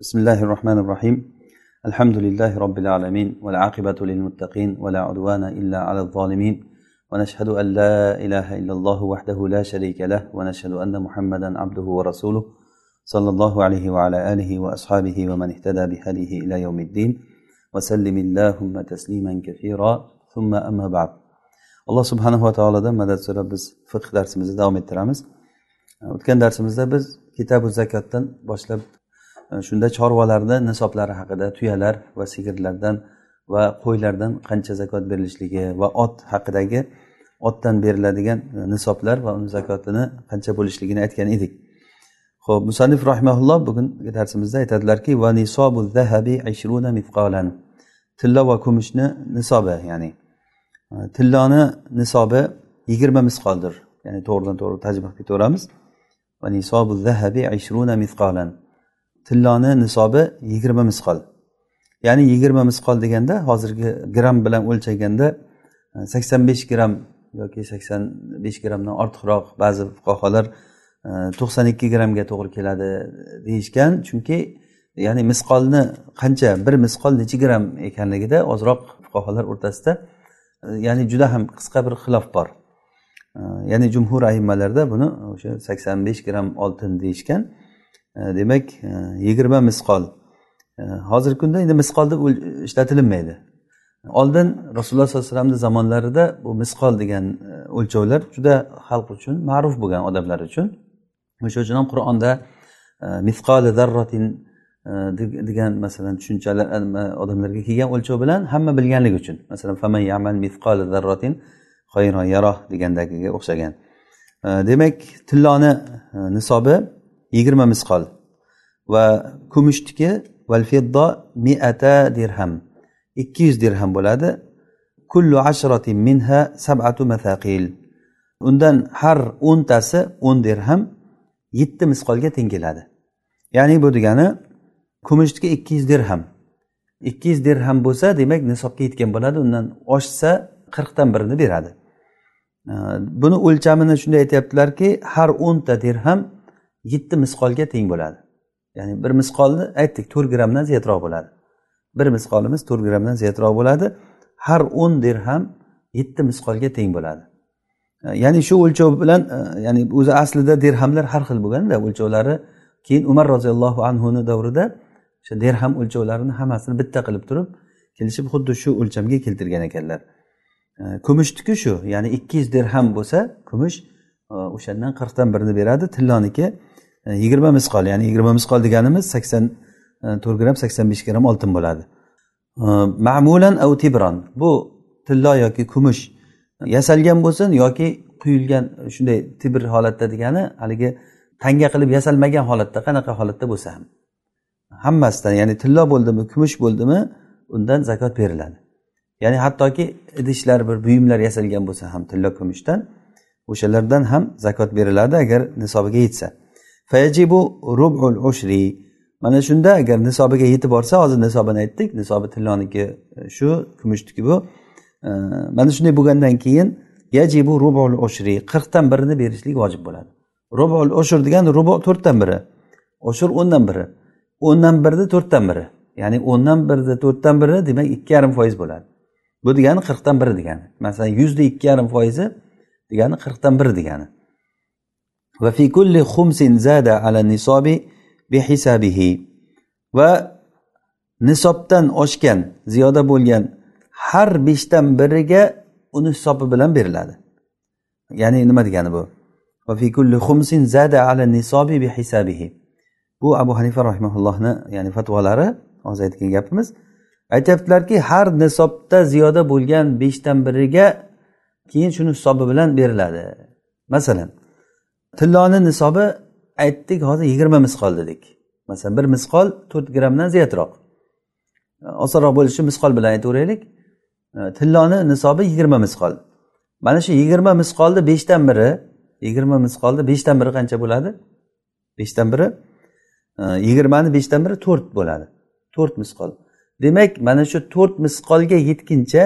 بسم الله الرحمن الرحيم الحمد لله رب العالمين والعاقبة للمتقين ولا عدوان إلا على الظالمين ونشهد أن لا إله إلا الله وحده لا شريك له ونشهد أن محمدا عبده ورسوله صلى الله عليه وعلى آله وأصحابه ومن اهتدى بهديه إلى يوم الدين وسلم اللهم تسليما كثيرا ثم أما بعد alloh subhanava taolodan madad so'rab biz fiqh darsimizni davom ettiramiz. O'tgan darsimizda biz kitabu zakotdan boshlab Э, shunda chorvalarni nisoblari haqida tuyalar va sigirlardan va qo'ylardan qancha zakot berilishligi va ot haqidagi otdan beriladigan e, nisoblar va uni zakotini qancha bo'lishligini aytgan edik. Ho'p musannif rahimaulloh bugungi darsimizda aytadilarki va nisobu zahabi ishruna mifqolan tilla va kumushni nisobi ya'ni e, tilloni nisobi yigirma misqoldir ya'ni to'g'ridan to'g'ri tajmih qilib ketaveramiz va nisobu zahabi ishruna mifqolan tilloni nisobi yigirma misqol. Ya'ni yigirma misqol deganda hozirgi gramm bilan o'lchaganda e, sakson besh gramm yoki sakson besh grammdan ortiqroq ba'zi fuqarolar e, to'qson ikki grammga to'g'ri keladi deyishgan. Chunki ya'ni misqolni qancha bir misqol necha gramm ekanligida ozroq fuqarolar o'rtasida e, ya'ni juda ham qisqa bir xilof bor. Ya'ni jumhur ayimmalarda buni o'sha sakson besh gramm oltin deyishgan. E, demak e, yigirma misqol. E, hozirgi kunda endi misqol deb ishlatilinmaydi. Oldin rasululloh sollallohu alayhi vasallamni zamonlarida bu misqol degan o'lchovlar juda xalq uchun ma'ruf bo'lgan odamlar uchun. O'sha uchun ham qur'onda misqoli zarrotin degan masalan tushunchalar odamlarga kelgan o'lchov bilan hamma bilganligi uchun. Masalan faman yamal misqoli zarrotin xoyron yaroh degandagiga o'xshagan. Demak tilloni nisobi yigirma misqol va kumushniki val fiddo miata dirham. Ikki yuz dirham bo'ladi. Kullu ashratin minha sabatu mathaqil. Undan har o'ntasi o'n dirham yetti misqolga teng keladi ya'ni bu degani kumushniki ikki yuz dirham. Ikki yuz dirham bo'lsa demak nisobga yetgan bo'ladi. Undan oshsa qirqdan birini beradi. Buni o'lchamini shunday aytyaptilarki har o'nta dirham yetti misqolga teng bo'ladi. Ya'ni bir misqolni aytdik to'rt grammdan ziyodroq bo'ladi. Bir misqolimiz to'rt grammdan ziyodroq bo'ladi. Har o'n dirham yetti misqolga teng bo'ladi. E, ya'ni shu o'lchov bilan e, ya'ni o'zi aslida dirhamlar har xil bo'lganda o'lchovlari keyin umar roziyallohu anhuni davrida o'sha dirham o'lchovlarini hammasini bitta qilib turib kelishib xuddi shu o'lchamga keltirgan ekanlar. E, Kumushniki shu ya'ni ikki yuz dirham bo'lsa kumush o'shandan qirqdan birini beradi tilloniki yigirma misqol ya'ni yigirma misqol deganimiz sakson e, to'rt gramm sakson besh gramm oltin bo'ladi. E, ma'mulan av tibron bu tillo yoki kumush yasalgan bo'lsin yoki quyilgan shunday tibr holatda degani haligi tanga qilib yasalmagan holatda qanaqa holatda bo'lsa ham. Hammasidan ya'ni tillo bo'ldimi kumush bo'ldimi undan zakot beriladi. Ya'ni hattoki idishlar bir buyumlar yasalgan bo'lsa ham tillo kumushdan o'shalardan ham zakot beriladi agar nisobiga yetsa. Fayajibu rubul ushri mana shunda agar nisobiga yetib borsa hozir nisobini aytdik. Nisobi tilloniki e, shu kumushniki bu. E, mana shunday bo'lgandan keyin yajibu rubul ushri qirqdan birini berishlik vojib bo'ladi. Rubul ushur degani rubu to'rtdan biri. Ushur o'ndan biri. O'ndan birni to'rtdan biri. Ya'ni o'ndan birni to'rtdan biri demak ikki yarim foiz bo'ladi. Bu degani qirqdan biri degani. Masalan yuzda ikki yarim foizi degani qirqdan biri degani. Va fi kulli xumsin zada ala nisobi bihisabihi. Va nisobdan oshgan ziyoda bo'lgan har beshdan biriga uni hisobi bilan beriladi. Ya'ni nima degani bu? Va fi kulli xumsin zada ala nisobi bihisabihi. Bu abu hanifa rahimaullohni ya'ni fatvolari hozir aytgan gapimiz. Aytyaptilarki har nisobda ziyoda bo'lgan beshdan biriga keyin shuni hisobi bilan beriladi. Masalan tilloni nisobi aytdik hozir yigirma misqol dedik. Masalan bir misqol to'rt grammdan ziyodroq. Osonroq bo'lishi misqol bilan aytaveraylik e, tilloni nisobi yigirma misqol. Mana shu yigirma misqolni beshdan biri yigirma misqolni beshdan biri qancha bo'ladi? Beshdan biri e, yigirmani beshdan biri to'rt bo'ladi. To'rt misqol. Demak mana shu to'rt misqolga yetguncha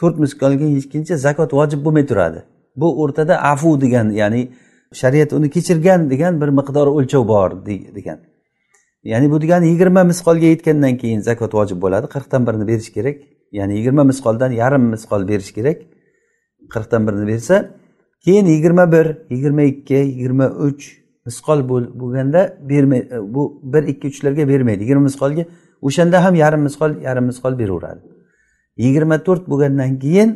to'rt misqolga yetguncha zakot vojib bo'lmay turadi. Bu o'rtada afu degan ya'ni shariat uni kechirgan degan bir miqdor o'lchov bor degan. Ya'ni bu degani yigirma misqolga yetgandan keyin zakot vojib bo'ladi. Qirqdan birini berish kerak. Ya'ni yigirma misqoldan yarim misqol berish kerak. Qirqdan birini bersa keyin yigirma bir yigirma ikki yigirma uch misqol bo'lganda bermaydi bu bir ikki uchlarga bermaydi. Yigirma misqolga o'shanda ham yarim misqol yarim misqol beraveradi. Yigirma to'rt bo'lgandan keyin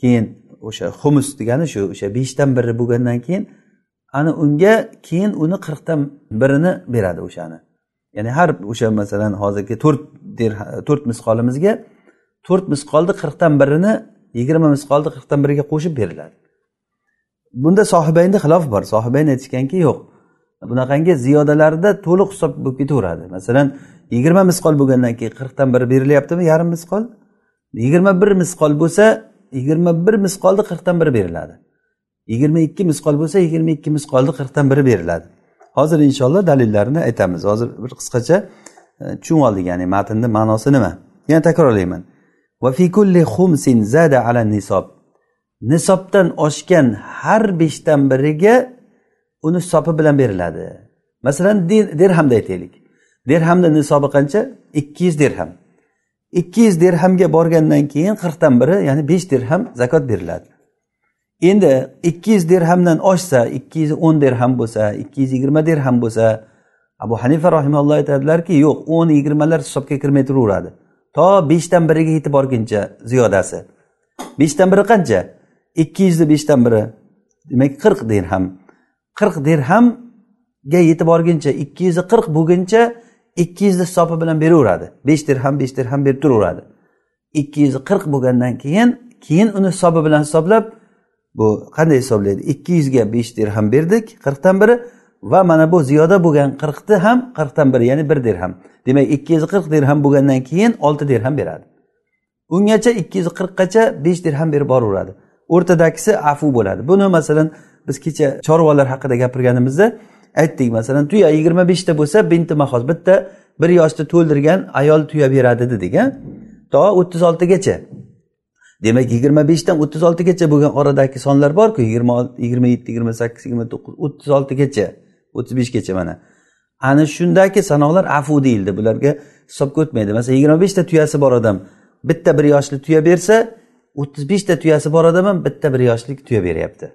keyin o'sha xumus degani shu o'sha beshdan biri bo'lgandan keyin ana unga keyin uni qirqdan birini beradi o'shani. Ya'ni har o'sha masalan hozirgi to'rt to'rt misqolimizga to'rt misqolni qirqdan birini yigirma misqolni qirqdan biriga qo'shib beriladi. Bunda sohibaynda xilof bor. Sohibayn aytishganki yo'q bunaqangi ziyodalarida to'liq hisob bo'lib ketaveradi. Masalan yigirma misqol bo'lgandan keyin qirqdan biri berilyaptimi? Yarim misqol. Yigirma bir misqol bo'lsa yigirma bir misqolni qirqdan biri beriladi. Yigirma ikki misqol bo'lsa yigirma ikki misqolni qirqdan biri beriladi. Hozir inshaalloh dalillarini aytamiz. Hozir bir qisqacha e, tushunib oldik ya'ni matnni ma'nosi nima? Yana takrorlayman va fi kulli xumsin zada ala nisob. Nisobdan oshgan har beshdan biriga uni hisobi bilan beriladi. Masalan dirhamda aytaylik. Derhamni nisobi qancha? ikki yuz derham ikki yuz derhamga borgandan keyin qirqdan biri ya'ni besh dirham zakot beriladi. Endi ikki yuz dirhamdan oshsa ikki yuz o'n dirham bo'lsa ikki yuz yigirma dirham bo'lsa abu hanifa rahimalloh aytadilarki yo'q o'n yigirmalar hisobga kirmay turaveradi. To beshdan biriga yetib borguncha ziyodasi. Beshdan biri qancha? Ikki yuzni beshdan biri demak qirq dirham. Qirq dirhamga yetib borguncha ikki yuzi qirq bo'lguncha ikki yuzni hisobi bilan beraveradi. Besh dirham besh dirham berib turaveradi. Ikki yuz qirq bo'lgandan keyin keyin uni hisobi bilan hisoblab bu qanday hisoblaydi? Ikki yuzga besh dirham berdik qirqdan biri va mana bu ziyoda bo'lgan qirqni ham qirqdan biri ya'ni bir dirham. Demak ikki yuz qirq dirham bo'lgandan keyin olti dirham beradi. Ungacha ikki yuz qirqqacha besh dirham berib boraveradi. O'rtadagisi afu bo'ladi. Buni masalan biz kecha chorvalar haqida gapirganimizda aytdik. Masalan tuya yigirma beshta bo'lsa binti mahoz bitta bir yoshni to'ldirgan ayol tuya beradi dedik a to o'ttiz oltigacha. Demak yigirma beshdan o'ttiz oltigacha bo'lgan oradagi sonlar borku yigirma yigirma yetti yigirma sakkiz yigirma to'qqiz o'ttiz oltigacha o'ttiz beshgacha mana. Ana shundagi sanoqlar afu deyildi bularga hisobga o'tmaydi masalan yigirma beshta tuyasi bor odam bitta bir yoshli tuya bersa o'ttiz beshta tuyasi bor odam ham bitta bir yoshlik tuya beryapti.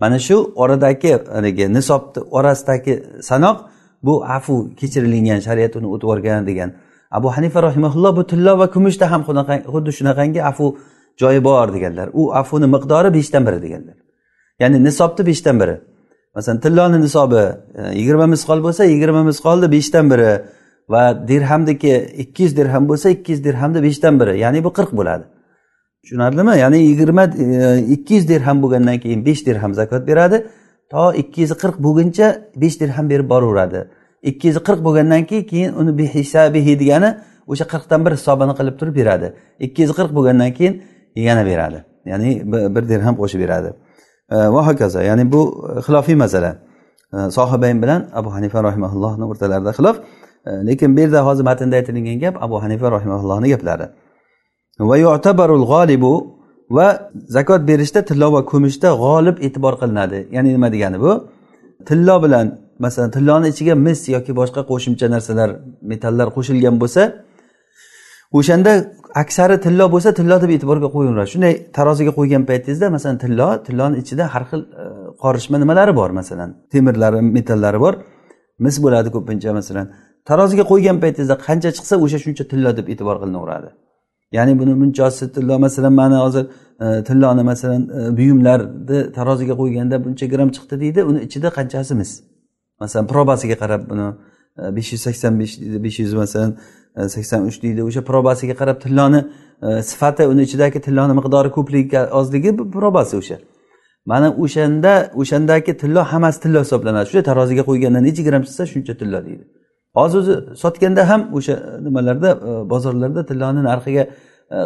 Mana shu oradagi haligi nisobni orasidagi sanoq bu afu kechirilingan shariat uni o'tib yuborgan degan. Abu hanifa rahimaulloh bu tillo va kumushda ham xuddi shunaqangi afu joyi bor deganlar. U afuni miqdori beshdan biri deganlar. Ya'ni nisobni beshdan biri. Masalan tilloni nisobi e, yigirma misqol bo'lsa yigirma misqolni beshdan biri va dirhamniki ikki yuz dirham bo'lsa ikki yuz dirhamni beshdan biri. Ya'ni bu qirq bo'ladi. Tushunarlimi? Ya'ni yigirma e, ikki yuz dirham bo'lgandan keyin besh dirham zakot beradi. To ikki yuz qirq bo'lguncha besh dirham berib boraveradi. Ikki yuz qirq bo'lgandan keyin keyin uni bihisabihi degani o'sha qirqdan bir hisobini qilib turib beradi. Ikki yuz qirq bo'lgandan keyin yana beradi. Ya'ni bir dirham qo'shib beradi. E, va hokazo ya'ni bu xilofiy masala e, sohibayn bilan abu hanifa rahimaullohni o'rtalarida xilof. E, lekin bu yerda hozir matnda aytilingan gap abu hanifa rahimaullohni gaplari. Va yu'tabarul g'olibu va zakot berishda tillo va kumushda g'olib e'tibor qilinadi. Ya'ni nima degani bu? Tillo bilan masalan tilloni ichiga mis yoki boshqa qo'shimcha narsalar metallar qo'shilgan bo'lsa o'shanda aksari tillo bo'lsa tillo deb e'tiborga qo'yaveradi shunday taroziga qo'ygan paytingizda masalan tillo tilloni ichida har xil e, qorishma nimalari bor masalan temirlari metallari bor. Mis bo'ladi ko'pincha masalan. Taroziga qo'ygan paytingizda qancha chiqsa o'sha shuncha tillo deb e'tibor qilinaveradi ya'ni buni bunchasi tillo masalan mana hozir e, tilloni masalan e, buyumlarni taroziga qo'yganda buncha gramm chiqdi deydi uni ichida qanchasi mis? Masalan probasiga qarab buni besh yuz sakson besh besh yuz masalan E, sakson uch deydi o'sha probasiga qarab tilloni e, sifati uni ichidagi tilloni miqdori ko'pligi ozligi probasi o'sha. Mana o'shanda o'shandagi tillo hammasi tillo hisoblanadi. Shunday taroziga qo'yganda necha gramm chiqsa shuncha tillo deydi. Hozir o'zi sotganda ham o'sha nimalarda e, bozorlarda tilloni narxiga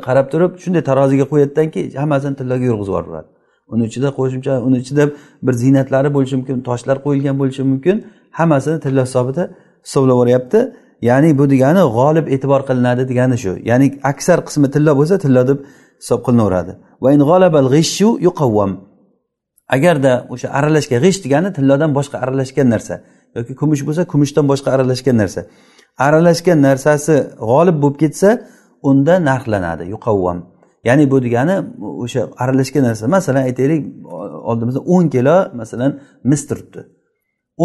qarab turib shunday taroziga qo'yadidanki keyin hammasini tilloga yurg'izib yuboradi. Uni ichida qo'shimcha uni ichida bir ziynatlari bo'lishi mumkin toshlar qo'yilgan bo'lishi mumkin hammasini tilla hisobida hisoblab yuboryapti ya'ni bu degani g'olib e'tibor qilinadi degani shu. Ya'ni aksar qismi tilla bo'lsa tilla deb hisob qilinaveradi agarda o'sha aralashgan g'isht degani tillodan boshqa aralashgan narsa yoki kumush bo'lsa kumushdan boshqa aralashgan narsa. Aralashgan narsasi g'olib bo'lib ketsa unda narxlanadi yuqavvam ya'ni bu degani o'sha aralashgan narsa. Masalan aytaylik oldimizda o'n kilo masalan mis turibdi.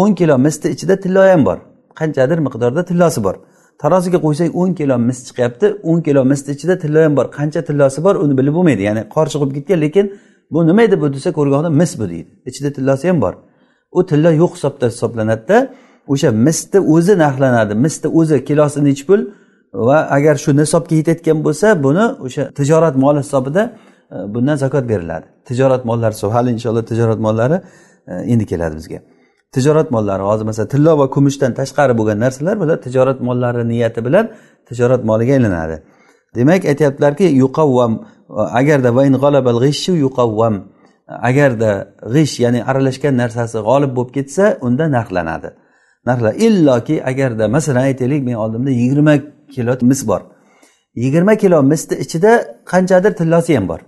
o'n kilo misni ichida tillo ham bor. Qanchadir miqdorda tillosi bor. Taroziga qo'ysak o'n kilo mis chiqyapti o'n kilo misni ichida tilla ham bor. Qancha tillosi bor uni bilib bo'lmaydi. Ya'ni qor chiqib ketgan lekin bu nima edi bu desa ko'rgan mis bu deydi. Ichida tillosi ham bor. U tilla yo'q hisobda hisoblanadida o'sha misni o'zi narxlanadi. Misni o'zi kilosi nechi pul va agar shu nisobga yetayotgan bo'lsa buni o'sha tijorat moli hisobida e, bundan zakot beriladi. Tijorat mollari hali inshaalloh tijorat mollari e, endi keladi bizga. Tijorat mollari hozir masalan tillo va kumushdan tashqari bo'lgan narsalar bular tijorat mollari niyati bilan tijorat moliga aylanadi. Demak aytyaptilarki yuqavvam agarda yuqavvam. Agarda g'ish ya'ni aralashgan narsasi g'olib bo'lib ketsa unda narxlanadi. Narxlar illoki agarda masalan aytaylik men oldimda yigirma kilo mis bor. Yigirma kilo misni ichida qanchadir tillosi ham bor.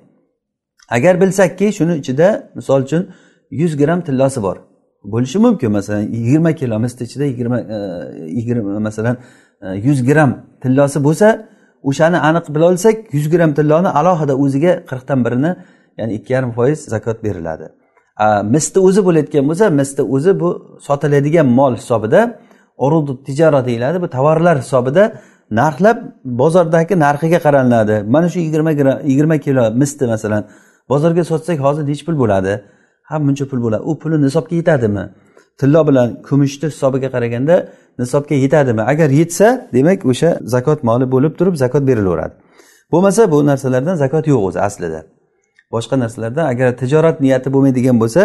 Agar bilsakki shuni ichida misol uchun yuz gramm tillosi bor. Bo'lishi mumkin. Masalan yigirma kilo mis ichida yigirma e, yigirma masalan e, yuz gramm tillosi bo'lsa o'shani aniq bila olsak yuz gramm tilloni alohida o'ziga qirqdan birini ya'ni ikki yarim foiz zakot beriladi. Misni o'zi bo'layotgan bo'lsa misni o'zi bu sotiladigan mol hisobida urudu tijara deyiladi bu tovarlar hisobida narxlab bozordagi narxiga qaraladi mana shu yigirma yigirma kilo misni masalan bozorga sotsak hozir nechi pul bo'ladi? Ha buncha pul bo'ladi u puli nisobga yetadimi? Tillo bilan kumushni hisobiga qaraganda nisobga yetadimi? Agar yetsa demak o'sha zakot moli bo'lib turib zakot berilaveradi. Bo'lmasa bu narsalardan zakot yo'q o'zi aslida. Boshqa narsalardan agar tijorat niyati bo'lmaydigan bo'lsa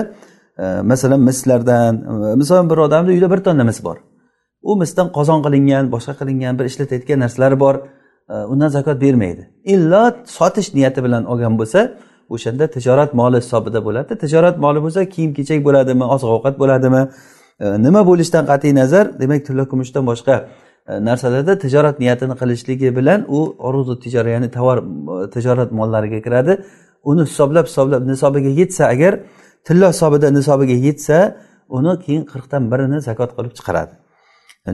e, masalan mislardan e, misol bir odamni uyida bir tonna mis bor. U misdan qozon qilingan boshqa qilingan bir ishlatayotgan narsalari bor e, undan zakot bermaydi. Illo sotish niyati bilan olgan bo'lsa o'shanda tijorat moli hisobida bo'ladi. Tijorat moli bo'lsa kiyim kechak bo'ladimi oziq ovqat bo'ladimi e, nima bo'lishidan qat'iy nazar demak tilla kumushdan boshqa e, narsalarda tijorat niyatini qilishligi bilan u oruzu tijora ya'ni tovar e, tijorat mollariga kiradi. Uni hisoblab hisoblab nisobiga yetsa agar tilla hisobida nisobiga yetsa uni keyin qirqdan birini zakot qilib chiqaradi.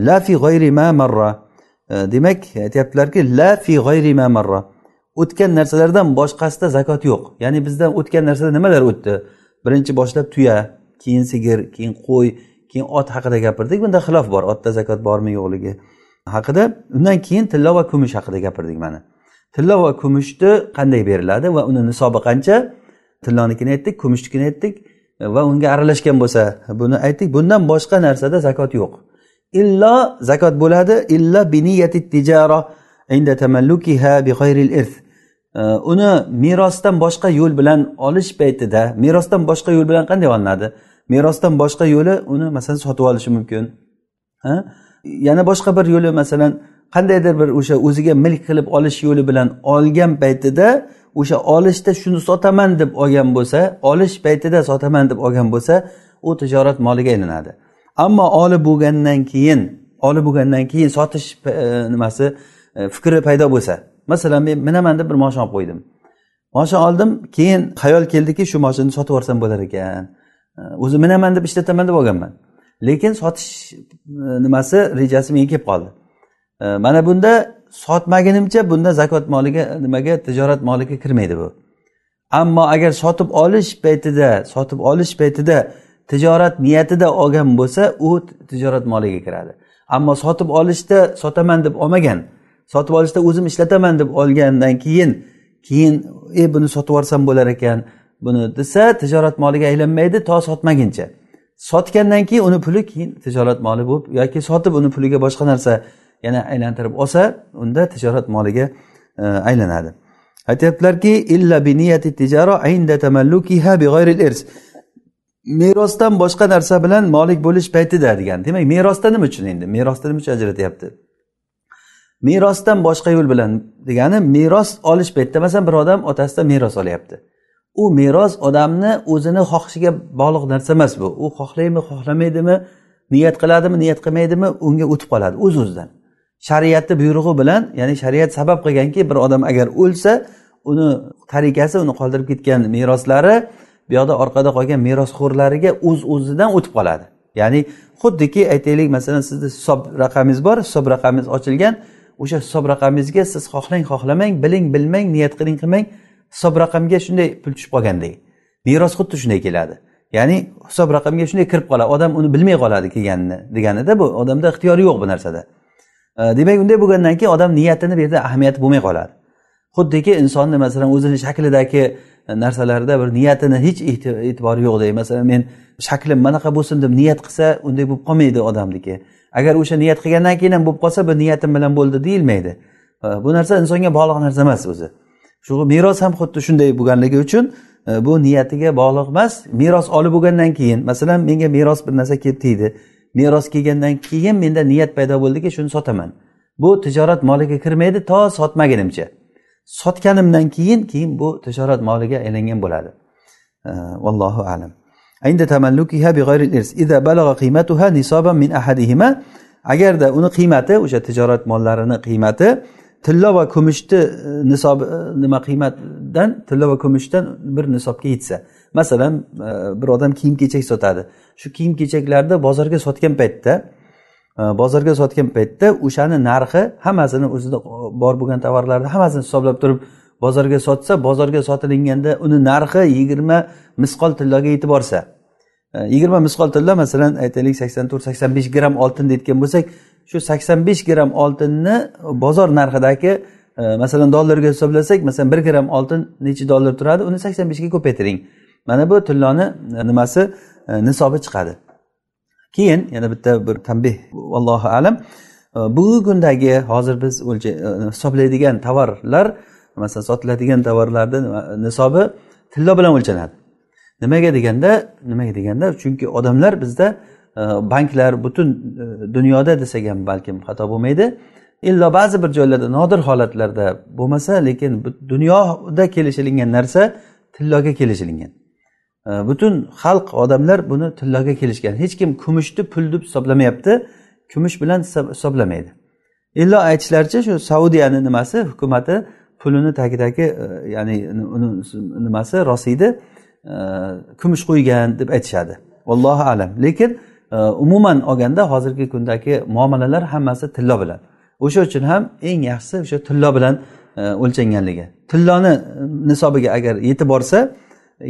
La fi g'oyri ma marra. Demak aytyaptilarki la fi g'oyri ma marra. O'tgan narsalardan boshqasida zakot yo'q. Ya'ni bizdan o'tgan narsada nimalar o'tdi? Birinchi boshlab tuya keyin sigir keyin qo'y keyin ot haqida gapirdik. Bunda xilof bor. Otda zakot bormi yo'qligi haqida. Undan keyin tilla va kumush haqida gapirdik mana. Tilla va kumushni qanday beriladi va uni nisobi qancha? Tillonikini aytdik kumushnikini aytdik va unga aralashgan bo'lsa buni aytdik. Bundan boshqa narsada zakot yo'q. Illo zakot bo'ladi. Illa biniyati tijara inda tamallukiha bi g'ayril irth. Uni merosdan boshqa yo'l bilan olish paytida merosdan boshqa yo'l bilan qanday olinadi? Merosdan boshqa yo'li uni masalan sotib olishi mumkin. Yana boshqa bir yo'li masalan qandaydir bir o'sha o'ziga milk qilib olish yo'li bilan olgan paytida o'sha olishda shuni sotaman deb olgan bo'lsa olish paytida sotaman deb olgan bo'lsa u tijorat moliga aylanadi. Ammo olib bo'lgandan keyin olib bo'lgandan keyin sotish e, nimasi e, fikri paydo bo'lsa masalan men minaman deb bir moshina olib qo'ydim. Moshina oldim keyin xayol keldiki shu moshinani sotib yuborsam bo'lar ekan. O'zi minaman deb ishlataman deb olganman. Lekin sotish e, nimasi rejasi menga kelib qoldi. Mana bunda sotmagunimcha bunda zakot moliga nimaga tijorat moliga kirmaydi bu. Ammo agar sotib olish paytida sotib olish paytida tijorat niyatida olgan bo'lsa u tijorat moliga kiradi. Ammo sotib olishda sotaman deb olmagan sotib olishda o'zim ishlataman deb olgandan keyin keyin e buni sotib yuborsam bo'lar ekan buni desa tijorat moliga aylanmaydi to sotmaguncha. Sotgandan keyin uni puli keyin tijorat moli bo'lib yoki sotib uni puliga boshqa narsa yana aylantirib olsa unda tijorat moliga e, aylanadi. Aytyaptilarki illa bi niyati tijara inda tamallukiha bi g'ayril irs merosdan boshqa narsa bilan molik bo'lish paytida degan. Demak merosda nima uchun endi? Merosda nima uchun ajratyapti? Merosdan boshqa yo'l bilan degani meros olish paytida masalan bir odam otasidan meros olyapti. U meros odamni o'zini xohishiga bog'liq narsa emas bu. U xohlaydimi xohlamaydimi niyat qiladimi niyat qilmaydimi unga o'tib qoladi o'z o'zidan shariatni buyrug'i bilan ya'ni shariat sabab qilganki bir odam agar o'lsa uni tarikasi uni qoldirib ketgan meroslari buyoqda orqada qolgan merosxo'rlariga o'z o'zidan o'tib qoladi. Ya'ni xuddiki aytaylik masalan sizni hisob raqamingiz bor hisob raqamingiz ochilgan o'sha hisob raqamingizga siz xohlang xohlamang biling bilmang niyat qiling qilmang. Hisob raqamga shunday pul tushib qolgandek meros xuddi shunday keladi. Ya'ni hisob raqamga shunday kirib qoladi. Odam uni bilmay qoladi kelganini deganida bu odamda ixtiyori yo'q bu narsada. Demak unday bo'lgandan keyin odam niyatini bu yerda ahamiyati bo'lmay qoladi. Xuddiki insonni masalan o'zini shaklidagi e, narsalarda bir niyatini hech e'tibori yo'qdek masalan men shaklim manaqa bo'lsin deb niyat qilsa unday bo'lib qolmaydi odamniki. Agar o'sha niyat qilgandan keyin ham bo'lib qolsa bu niyatim bilan bo'ldi deyilmaydi. Bu narsa insonga bog'liq narsa emas o'zi. Shu meros ham xuddi shunday bo'lganligi uchun bu niyatiga bog'liq emas. Meros olib bo'lgandan keyin masalan menga meros bir narsa kelib tegdi. Meros kelgandan keyin menda niyat paydo bo'ldiki shuni sotaman. Bu tijorat moliga kirmaydi to sotmagunimcha. Sotganimdan keyin keyin bu tijorat moliga aylangan bo'ladi. Vallohu alam. عند تملكها بغير الإرث إذا بلغ قيمتها نصابا من أحدهما agarda uni qiymati o'sha tijorat mollarini qiymati tilla va kumushni e, nisob e, nima qiymatdan tilla va kumushdan bir nisobga yetsa masalan e, bir odam kiyim kechak sotadi shu kiyim kechaklarni bozorga sotgan paytda bozorga sotgan paytda o'shani narxi hammasini o'zida bor bo'lgan tovarlarni hammasini hisoblab turib bozorga sotsa bozorga sotilinganda uni narxi yigirma misqol tilloga yetib borsa. E, yigirma misqol tilla masalan aytaylik sakson to'rt sakson besh gramm oltin deyotgan bo'lsak shu sakson besh gramm oltinni bozor narxidagi e, masalan dollarga hisoblasak masalan bir gramm oltin necha dollar turadi uni sakson beshga ko'paytiring. Mana bu tilloni e, nimasi? Nisobi chiqadi. Keyin yana bitta bir tanbeh. Allohu alam. Bugungi kundagi hozir biz hisoblaydigan tovarlar masalan sotiladigan tovarlarni nisobi tillo bilan o'lchanadi. Nimaga deganda nimaga deganda chunki odamlar bizda e, banklar butun e, dunyoda desak ham balkim xato bo'lmaydi. Illo ba'zi bir joylarda nodir holatlarda bo'lmasa lekin dunyoda kelishilingan narsa tilloga kelishilingan. E, butun xalq odamlar buni tilloga kelishgan. Hech kim kumushni pul deb hisoblamayapti. Kumush bilan hisoblamaydi. Illo aytishlaricha shu saudiyani nimasi hukumati pulini tagidagi e, ya'ni uni nimasi rosiydi e, kumush qo'ygan deb aytishadi. Vallohu alam. Lekin e, umuman olganda hozirgi kundagi muomalalar hammasi tillo bilan. O'sha uchun ham eng yaxshisi o'sha tillo bilan o'lchanganligi. Tilloni nisobiga agar yetib borsa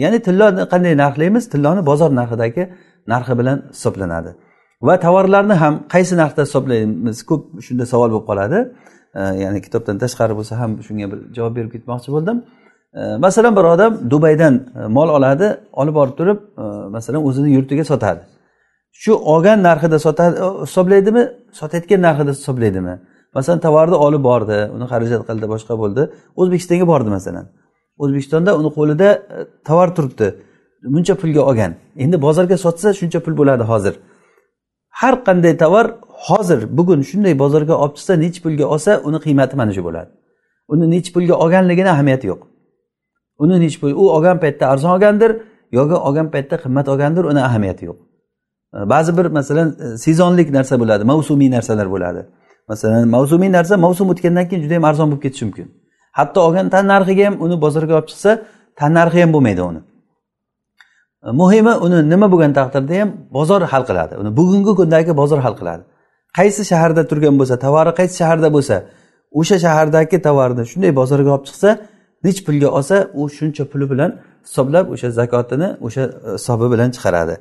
ya'ni tilloni qanday narxlaymiz? Tilloni bozor narxidagi narxi bilan hisoblanadi. Va tovarlarni ham qaysi narxda hisoblaymiz? Ko'p shunda savol bo'lib qoladi. Ya'ni kitobdan tashqari bo'lsa ham shunga bir javob berib ketmoqchi bo'ldim. Masalan bir odam dubaydan e, mol oladi olib borib turib e, masalan o'zini yurtiga sotadi. Shu olgan narxida sotadi e, hisoblaydimi? Sotayotgan narxida hisoblaydimi? Masalan tovarni olib bordi uni xarajat qildi boshqa bo'ldi. O'zbekistonga bordi masalan. O'zbekistonda uni qo'lida tovar turibdi. Buncha pulga olgan. Endi bozorga sotsa shuncha pul bo'ladi hozir. Har qanday tovar hozir bugun shunday bozorga olib chiqsa nechi pulga olsa uni qiymati mana shu bo'ladi. Uni nechi pulga olganligini ahamiyati yo'q. Uni nechi pul u olgan paytda arzon olgandir yoki olgan paytda qimmat olgandir uni ahamiyati yo'q. Ba'zi bir masalan e, sezonlik narsa bo'ladi mavsumiy narsalar bo'ladi. Masalan mavsumiy narsa mavsum o'tgandan keyin juda yam arzon bo'lib ketishi mumkin. Hatto olgan tan narxiga ham uni bozorga olib chiqsa tan narxi ham bo'lmaydi uni. Muhimi uni nima bo'lgan taqdirda ham bozor hal qiladi. Uni bugungi kundagi bozor hal qiladi. Qaysi shaharda turgan bo'lsa tovari qaysi shaharda bo'lsa o'sha shahardagi tovarni shunday bozorga olib chiqsa nech pulga olsa u shuncha puli bilan hisoblab o'sha zakotini o'sha e, hisobi bilan chiqaradi.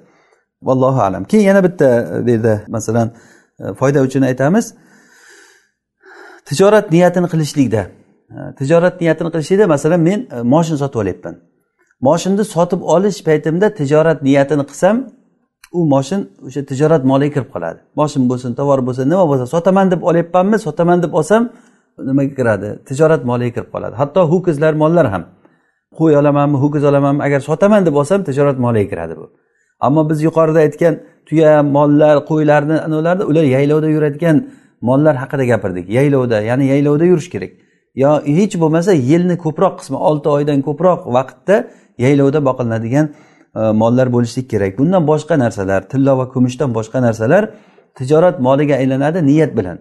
Vallohu alam. Keyin yana bitta e, bu yerda masalan e, foyda uchun aytamiz. Tijorat niyatini qilishlikda tijorat niyatini qilishlikda masalan men moshin sotib olyapman. Moshinni sotib olish paytimda tijorat niyatini qilsam u moshin o'sha tijorat moliga kirib qoladi. Moshin bo'lsin tovar bo'lsin nima bo'lsa sotaman deb olyapmanmi sotaman deb olsam nimaga kiradi? Tijorat moliga kirib qoladi. Hatto ho'kizlar mollar ham. Qo'y olamanmi ho'kiz olamanmi agar sotaman deb olsam tijorat moliga kiradi bu. Ammo biz yuqorida aytgan tuya mollar qo'ylarni anavilarni ular yaylovda yuradigan mollar haqida gapirdik. Yaylovda ya'ni yaylovda yurish kerak. Yo hech bo'lmasa yilni ko'proq qismi olti oydan ko'proq vaqtda yaylovda boqilinadigan E, mollar bo'lishlik kerak. Bundan boshqa narsalar tillo va kumushdan boshqa narsalar tijorat moliga aylanadi niyat bilan.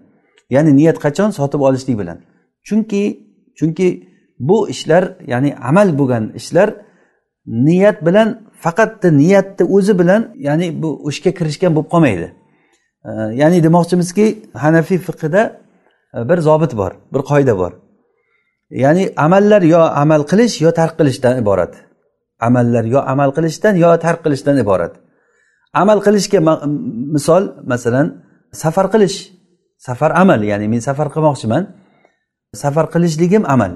Ya'ni niyat qachon? Sotib olishlik bilan. Chunki chunki bu ishlar ya'ni amal bo'lgan ishlar niyat bilan faqat niyatni o'zi bilan ya'ni bu ishga kirishgan bo'lib qolmaydi. E, ya'ni demoqchimizki hanafiy fiqida e, bir zobit bor bir qoida bor. Ya'ni amallar yo amal qilish yo tark qilishdan iborat. Amallar yo amal qilishdan yo tark qilishdan iborat. Amal qilishga misol masalan safar qilish. Safar amal ya'ni men safar qilmoqchiman. Safar qilishligim amal.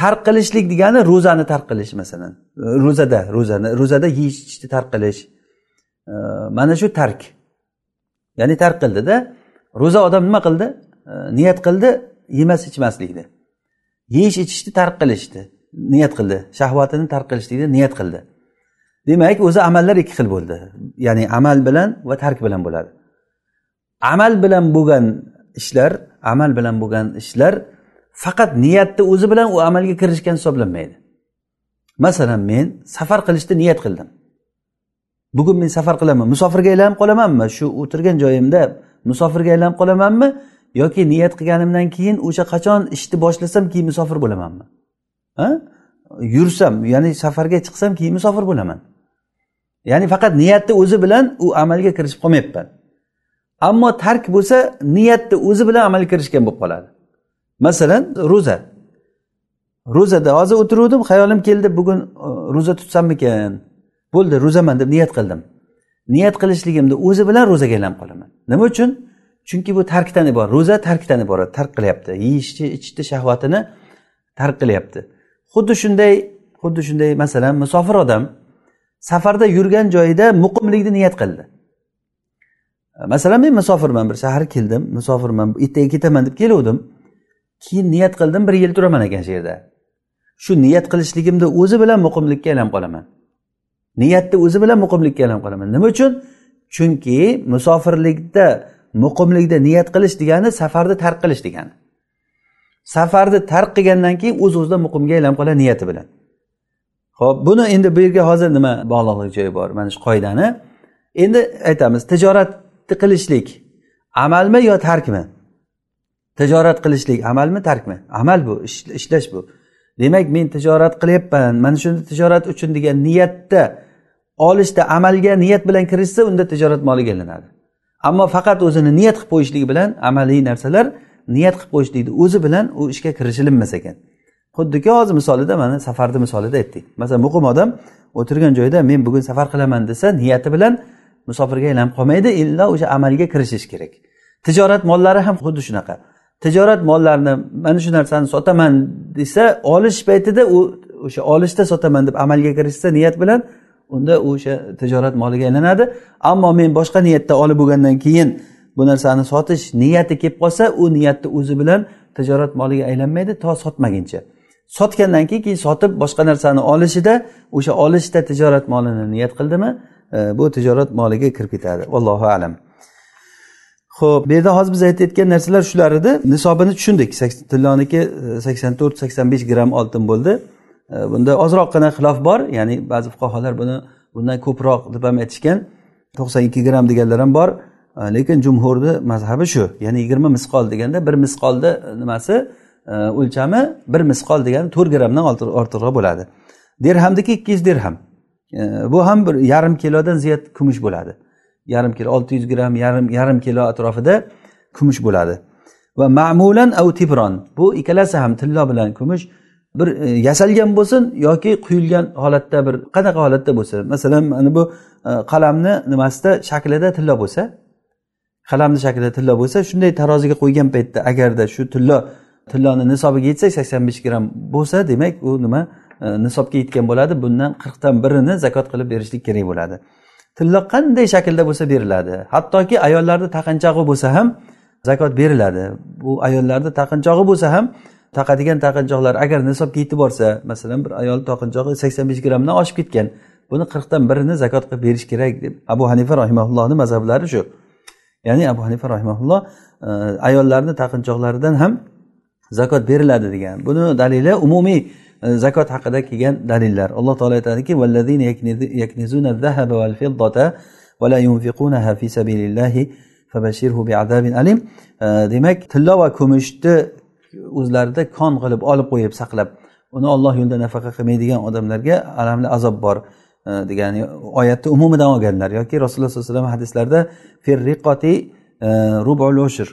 Tark qilishlik degani ro'zani tark qilish masalan. Ro'zada ro'zani ro'zada yeyish ichishni tark qilish. Mana shu tark. Ya'ni tark qildida ro'za odam nima qildi? Niyat qildi yemas ichmaslikni yeyish ichishni tark qilishni niyat qildi. Shahvatini tark qilishlikni niyat qildi. Demak o'zi amallar ikki xil bo'ldi. Ya'ni amal bilan va tark bilan bo'ladi. Amal bilan bo'lgan ishlar amal bilan bo'lgan ishlar faqat niyatni o'zi bilan u amalga kirishgan hisoblanmaydi. Masalan men safar qilishni niyat qildim. Bugun men safar qilaman musofirga aylanib qolamanmi? Shu o'tirgan joyimda musofirga aylanib qolamanmi? Yoki niyat qilganimdan keyin o'sha qachon ishni boshlasam keyin musofir bo'lamanmi? Yursam ya'ni safarga chiqsam keyin musofir bo'laman. Ya'ni faqat niyatni o'zi bilan u amalga kirishib qolmayapman. Ammo tark bo'lsa niyatni o'zi bilan amalga kirishgan bo'lib qoladi. Masalan ro'za. Ro'zada hozir o'tiruvdim xayolim keldi bugun e, ro'za tutsammikan bo'ldi ro'zaman deb niyat qildim. Niyat qilishligimni o'zi bilan ro'zaga aylanib qolaman. Nima uchun? Chunki bu tarkdan iborat ro'za tarkdan iborat tark qilyapti. Yeyishni ichishni shahvatini tark qilyapti. Xuddi shunday xuddi shunday masalan musofir odam safarda yurgan joyida muqimlikni niyat qildi. Masalan men musofirman bir shahar keldim musofirman ertaga ketaman deb keluvdim. Keyin niyat qildim bir yil turaman ekan shu yerda. Shu niyat qilishligimni o'zi bilan muqimlikka aylanib qolaman. Niyatni o'zi bilan muqimlikka aylanib qolaman. Nima uchun? Chunki musofirlikda muqimlikda niyat qilish degani safarni tark qilish degani. Safarni tark qilgandan keyin o'z o'zida muqimga aylanib qoladi niyati bilan. Ho'p buni endi bu yerga hozir nima bog'liqlik joyi bor? Mana shu qoidani. Endi aytamiz tijoratni qilishlik amalmi yo tarkmi? Tijorat qilishlik amalmi tarkmi? Amal bu ishlash bu. Demak men tijorat qilyapman mana shuni tijorat uchun degan niyatda olishda amalga niyat bilan kirishsa unda tijorat moliga aylanadi ammo faqat o'zini niyat qilib qo'yishlik bilan amaliy narsalar niyat qilib qo'yishlikni o'zi bilan u ishga kirishilinmas ekan. Xuddiki hozir misolida mana safarni misolida aytdik. Masalan muqim odam o'tirgan joyda men bugun safar qilaman desa niyati bilan musofirga aylanib qolmaydi illo o'sha amalga kirishish kerak. Tijorat mollari ham xuddi shunaqa. Tijorat mollarini mana shu narsani sotaman desa olish paytida u o'sha olishda sotaman deb amalga kirishsa niyat bilan unda o'sha tijorat moliga aylanadi. Ammo men boshqa niyatda olib bo'lgandan keyin bu narsani sotish niyati kelib qolsa u niyatni o'zi bilan tijorat moliga aylanmaydi to sotmaguncha. Sotgandan keyin keyin sotib boshqa narsani olishida o'sha olishda tijorat molini niyat qildimi? E, bu tijorat moliga kirib ketadi. Allohu alam. Ho'p bu yerda hozir biz aytayotgan narsalar shular edi. Nisobini tushundik. Tilloniki e, sakson to'rt sakson besh gramm oltin bo'ldi. E, bunda ozroqgina xilof bor ya'ni ba'zi fuqarolar buni bundan ko'proq deb ham aytishgan. to'qson ikki gramm deganlar ham bor. Э, lekin jumhurni mazhabi shu. Ya'ni yigirma misqol deganda bir misqolni nimasi? Э, o'lchami bir misqol degani to'rt grammdan ortiqroq bo'ladi. Derhamniki ikki yuz dirham э, bu ham bir yarim kilodan ziyod kumush bo'ladi. Yarim kilo olti yuz gramm yarim yarim kilo atrofida kumush bo'ladi. Va ma'mulan av tibron. Bu ikkalasi ham tillo bilan kumush. Bir e, yasalgan bo'lsin yoki quyilgan holatda bir qanaqa holatda bo'lsa. Masalan mana bu e, qalamni nimasida shaklida tillo bo'lsa qalamni shaklida tilla bo'lsa shunday taroziga qo'ygan paytda agarda shu tillo tilloni nisobiga yetsak sakson besh gramm bo'lsa demak u nima e, nisobga yetgan bo'ladi. Bundan qirqdan birini zakot qilib berishlik kerak bo'ladi. Tilla qanday shaklda bo'lsa beriladi. Hattoki ayollarni taqinchog'i bo'lsa ham zakot beriladi. Bu ayollarni taqinchog'i bo'lsa ham taqadigan taqinchoqlar agar nisobga yetib borsa masalan bir ayol taqinchog'i sakson besh grammdan oshib ketgan buni qirqdan birini zakot qilib berish kerak deb abu hanifa rahimaullohni mazhablari shu. Ya'ni abu hanifa rahimaulloh e, ayollarni taqinchoqlaridan ham zakot beriladi degan. Buni dalili umumiy e, zakot haqida kelgan dalillar. Alloh taolo aytadiki e, demak tillo va kumushni o'zlarida kon qilib olib qo'yib saqlab uni olloh yo'lida nafaqa qilmaydigan odamlarga alamli azob bor. Э, degani oyatni umumidan olganlar yoki rasululloh sollallohu alayhi vasallam hadislarda firriqoti e, rubul ushr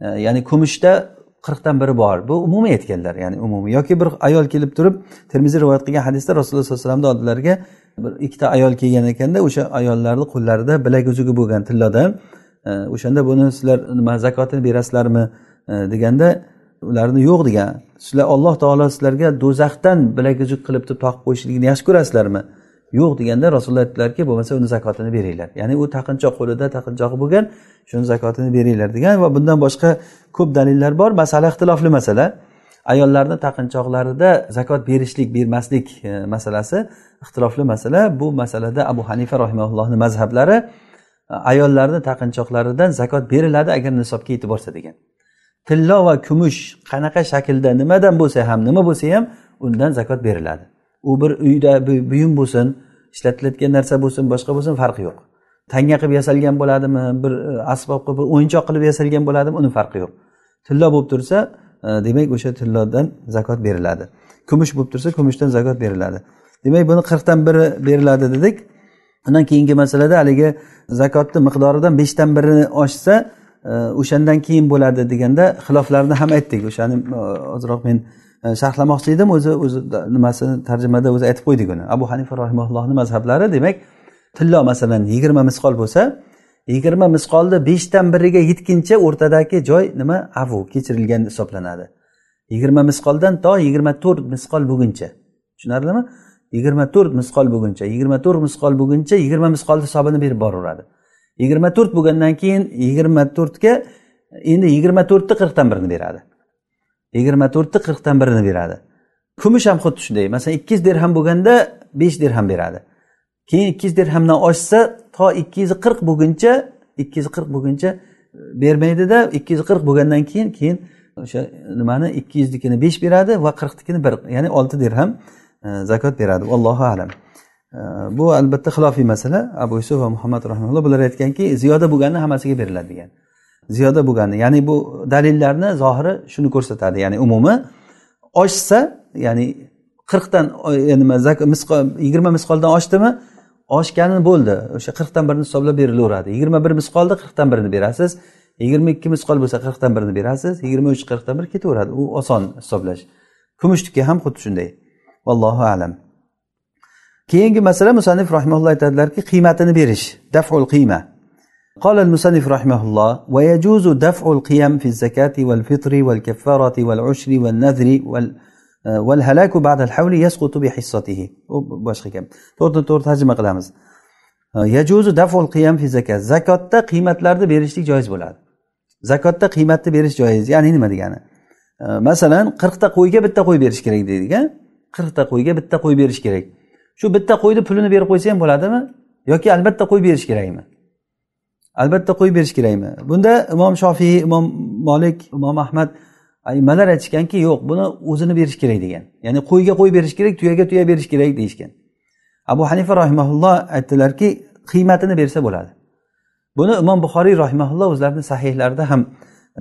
e, ya'ni kumushda qirqdan biri bor. Bu umumiy aytganlar ya'ni umumiy. Yoki bir ayol kelib turib termiziy rivoyat qilgan hadisda rasululloh sollallohu alayhi vasallamni oldilariga bir ikkita ayol kelgan ekanda o'sha ayollarni qo'llarida bilak uzugi bo'lgan tillodan e, o'shanda buni sizlar nima zakotini berasizlarmi deganda ularni yo'q degan. Sizlar alloh taolo sizlarga do'zaxdan bilak uzuk qilib turib toqib qo'yishligini yaxshi ko'rasizlarmi? Yo'q deganda rasululloh aytdilarki bo'lmasa uni zakotini beringlar. Ya'ni u taqinchoq qo'lida taqinchog'i bo'lgan shuni zakotini beringlar degan va bundan boshqa ko'p dalillar bor. Masala ixtilofli masala. Ayollarni taqinchoqlarida zakot berishlik bermaslik e, masalasi ixtilofli masala. Bu masalada abu hanifa rahimaullohni mazhablari e, ayollarni taqinchoqlaridan zakot beriladi agar nisobga yetib borsa degan. Tillo va kumush qanaqa shaklda nimadan bo'lsa ham nima bo'lsa ham undan zakot beriladi. U bir uyda buyum bo'lsin ishlatilayotgan narsa bo'lsin boshqa bo'lsin farqi yo'q. Tanga qilib yasalgan bo'ladimi bir e, asbob qilib bir o'yinchoq qilib yasalgan bo'ladimi uni farqi yo'q. Tillo bo'lib tursa e, demak o'sha tillodan zakot beriladi. Kumush bo'lib tursa kumushdan zakot beriladi. Demak buni qirqdan biri beriladi dedik. Undan keyingi masalada haligi zakotni miqdoridan beshdan birini oshsa e, o'shandan keyin bo'ladi deganda xiloflarni ham aytdik. O'shani ozroq men E, sharhlamoqchi edim o'zi o'zi nimasini tarjimada o'zi aytib qo'ydik uni abu hanifa rahimaullohni mazhablari demak tillo masalan yigirma misqol bo'lsa yigirma misqolni beshdan biriga yetguncha o'rtadagi joy nima? Avu kechirilgan hisoblanadi. Yigirma misqoldan to yigirma to'rt misqol bo'lguncha. Tushunarlimi? Yigirma to'rt misqol bo'lguncha yigirma to'rt misqol bo'lguncha yigirma misqolni hisobini berib boraveradi. Yigirma to'rt bo'lgandan keyin yigirma to'rtga endi yigirma to'rtni qirqdan birini beradi. Yigirma to'rtni qirqdan birini beradi. Kumush ham xuddi shunday. Masalan ikki yuz dirham bo'lganda besh dirham beradi. Keyin ikki yuz dirhamdan oshsa to ikki yuz qirq bo'lguncha ikki yuz qirq bo'lguncha e, bermaydida ikki yuz qirq bo'lgandan keyin keyin o'sha nimani ikki yuznikini besh beradi va qirqnikini bir ya'ni olti dirham e, zakot beradi. Allohu alam. E, bu albatta xilofiy masala. Abu yusuf va muhammad rahimulloh bular aytganki ziyoda bo'lganni hammasiga beriladi degan ziyoda bo'lgani. Ya'ni bu dalillarni zohiri shuni ko'rsatadi. Ya'ni umumi oshsa ya'ni qirqdan nima misqol yigirma misqoldan oshdimi? Oshgani bo'ldi. O'sha qirqdan birini hisoblab berilaveradi. Yigirma bir misqolni qirqdan birini berasiz. Yigirma ikki misqol bo'lsa qirqdan birini berasiz. Yigirma uch qirqdan bir ketaveradi. U oson hisoblash. Kumushniki ham xuddi shunday. Vallohu alam. Keyingi masala musannif rahimulloh aytadilarki qiymatini berish. Daful qiyma. قال المصنف رحمه الله ويجوز دفع القيم في الزكاة والفطر والكفارة والعشر والنذر وال والهلاك بعد الحول يسقط بحصته boshqa gap to'rtni to'rt tarjima qilamiz yajuzu daful qiyam fi zakat zakotda qiymatlarni berishlik joiz bo'ladi zakotda qiymatni berish joiz ya'ni nima degani masalan qirqta qo'yga bitta qo'y berish kerak deydik a qirqta qo'yga bitta qo'y berish kerak shu bitta qo'yni pulini berib qo'ysa ham bo'ladimi yoki albatta qo'y berish kerakmi albatta qo'yib berish kerakmi? Bunda imom shofiy imom molik imom ahmad aymalar aytishganki yo'q buni o'zini berish kerak degan. Ya'ni qo'yga qo'y berish kerak tuyaga tuya berish kerak deyishgan. Abu hanifa rahimaulloh aytdilarki qiymatini bersa bo'ladi. Buni imom buxoriy rahimaulloh o'zlarini sahihlarida ham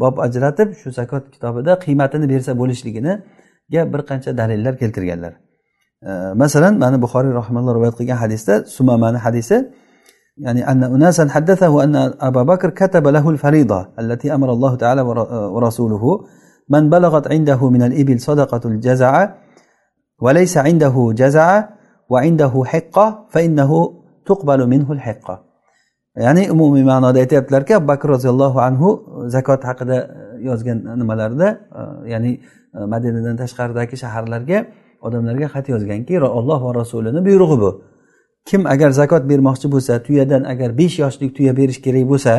bob ajratib shu zakot kitobida qiymatini bersa bo'lishliginiga bir qancha dalillar keltirganlar. Masalan mana buxoriy rahimalloh rivoyat qilgan hadisda sumamani hadisi يعني أن أناسا حدثه أن أبا بكر كتب له الفريضة التي أمر الله تعالى ورسوله من بلغت عنده من الإبل صدقة الجزع وليس عنده جزع وعنده حقة فإنه تقبل منه الحقة ya'ni umumiy ma'noda aytyaptilarki abu bakr roziyallohu anhu zakot haqida yozgan nimalarida ya'ni madinadan tashqaridagi shaharlarga odamlarga xat yozganki olloh va rasulini buyrug'i bu kim agar zakot bermoqchi bo'lsa tuyadan agar besh yoshlik tuya berish kerak bo'lsa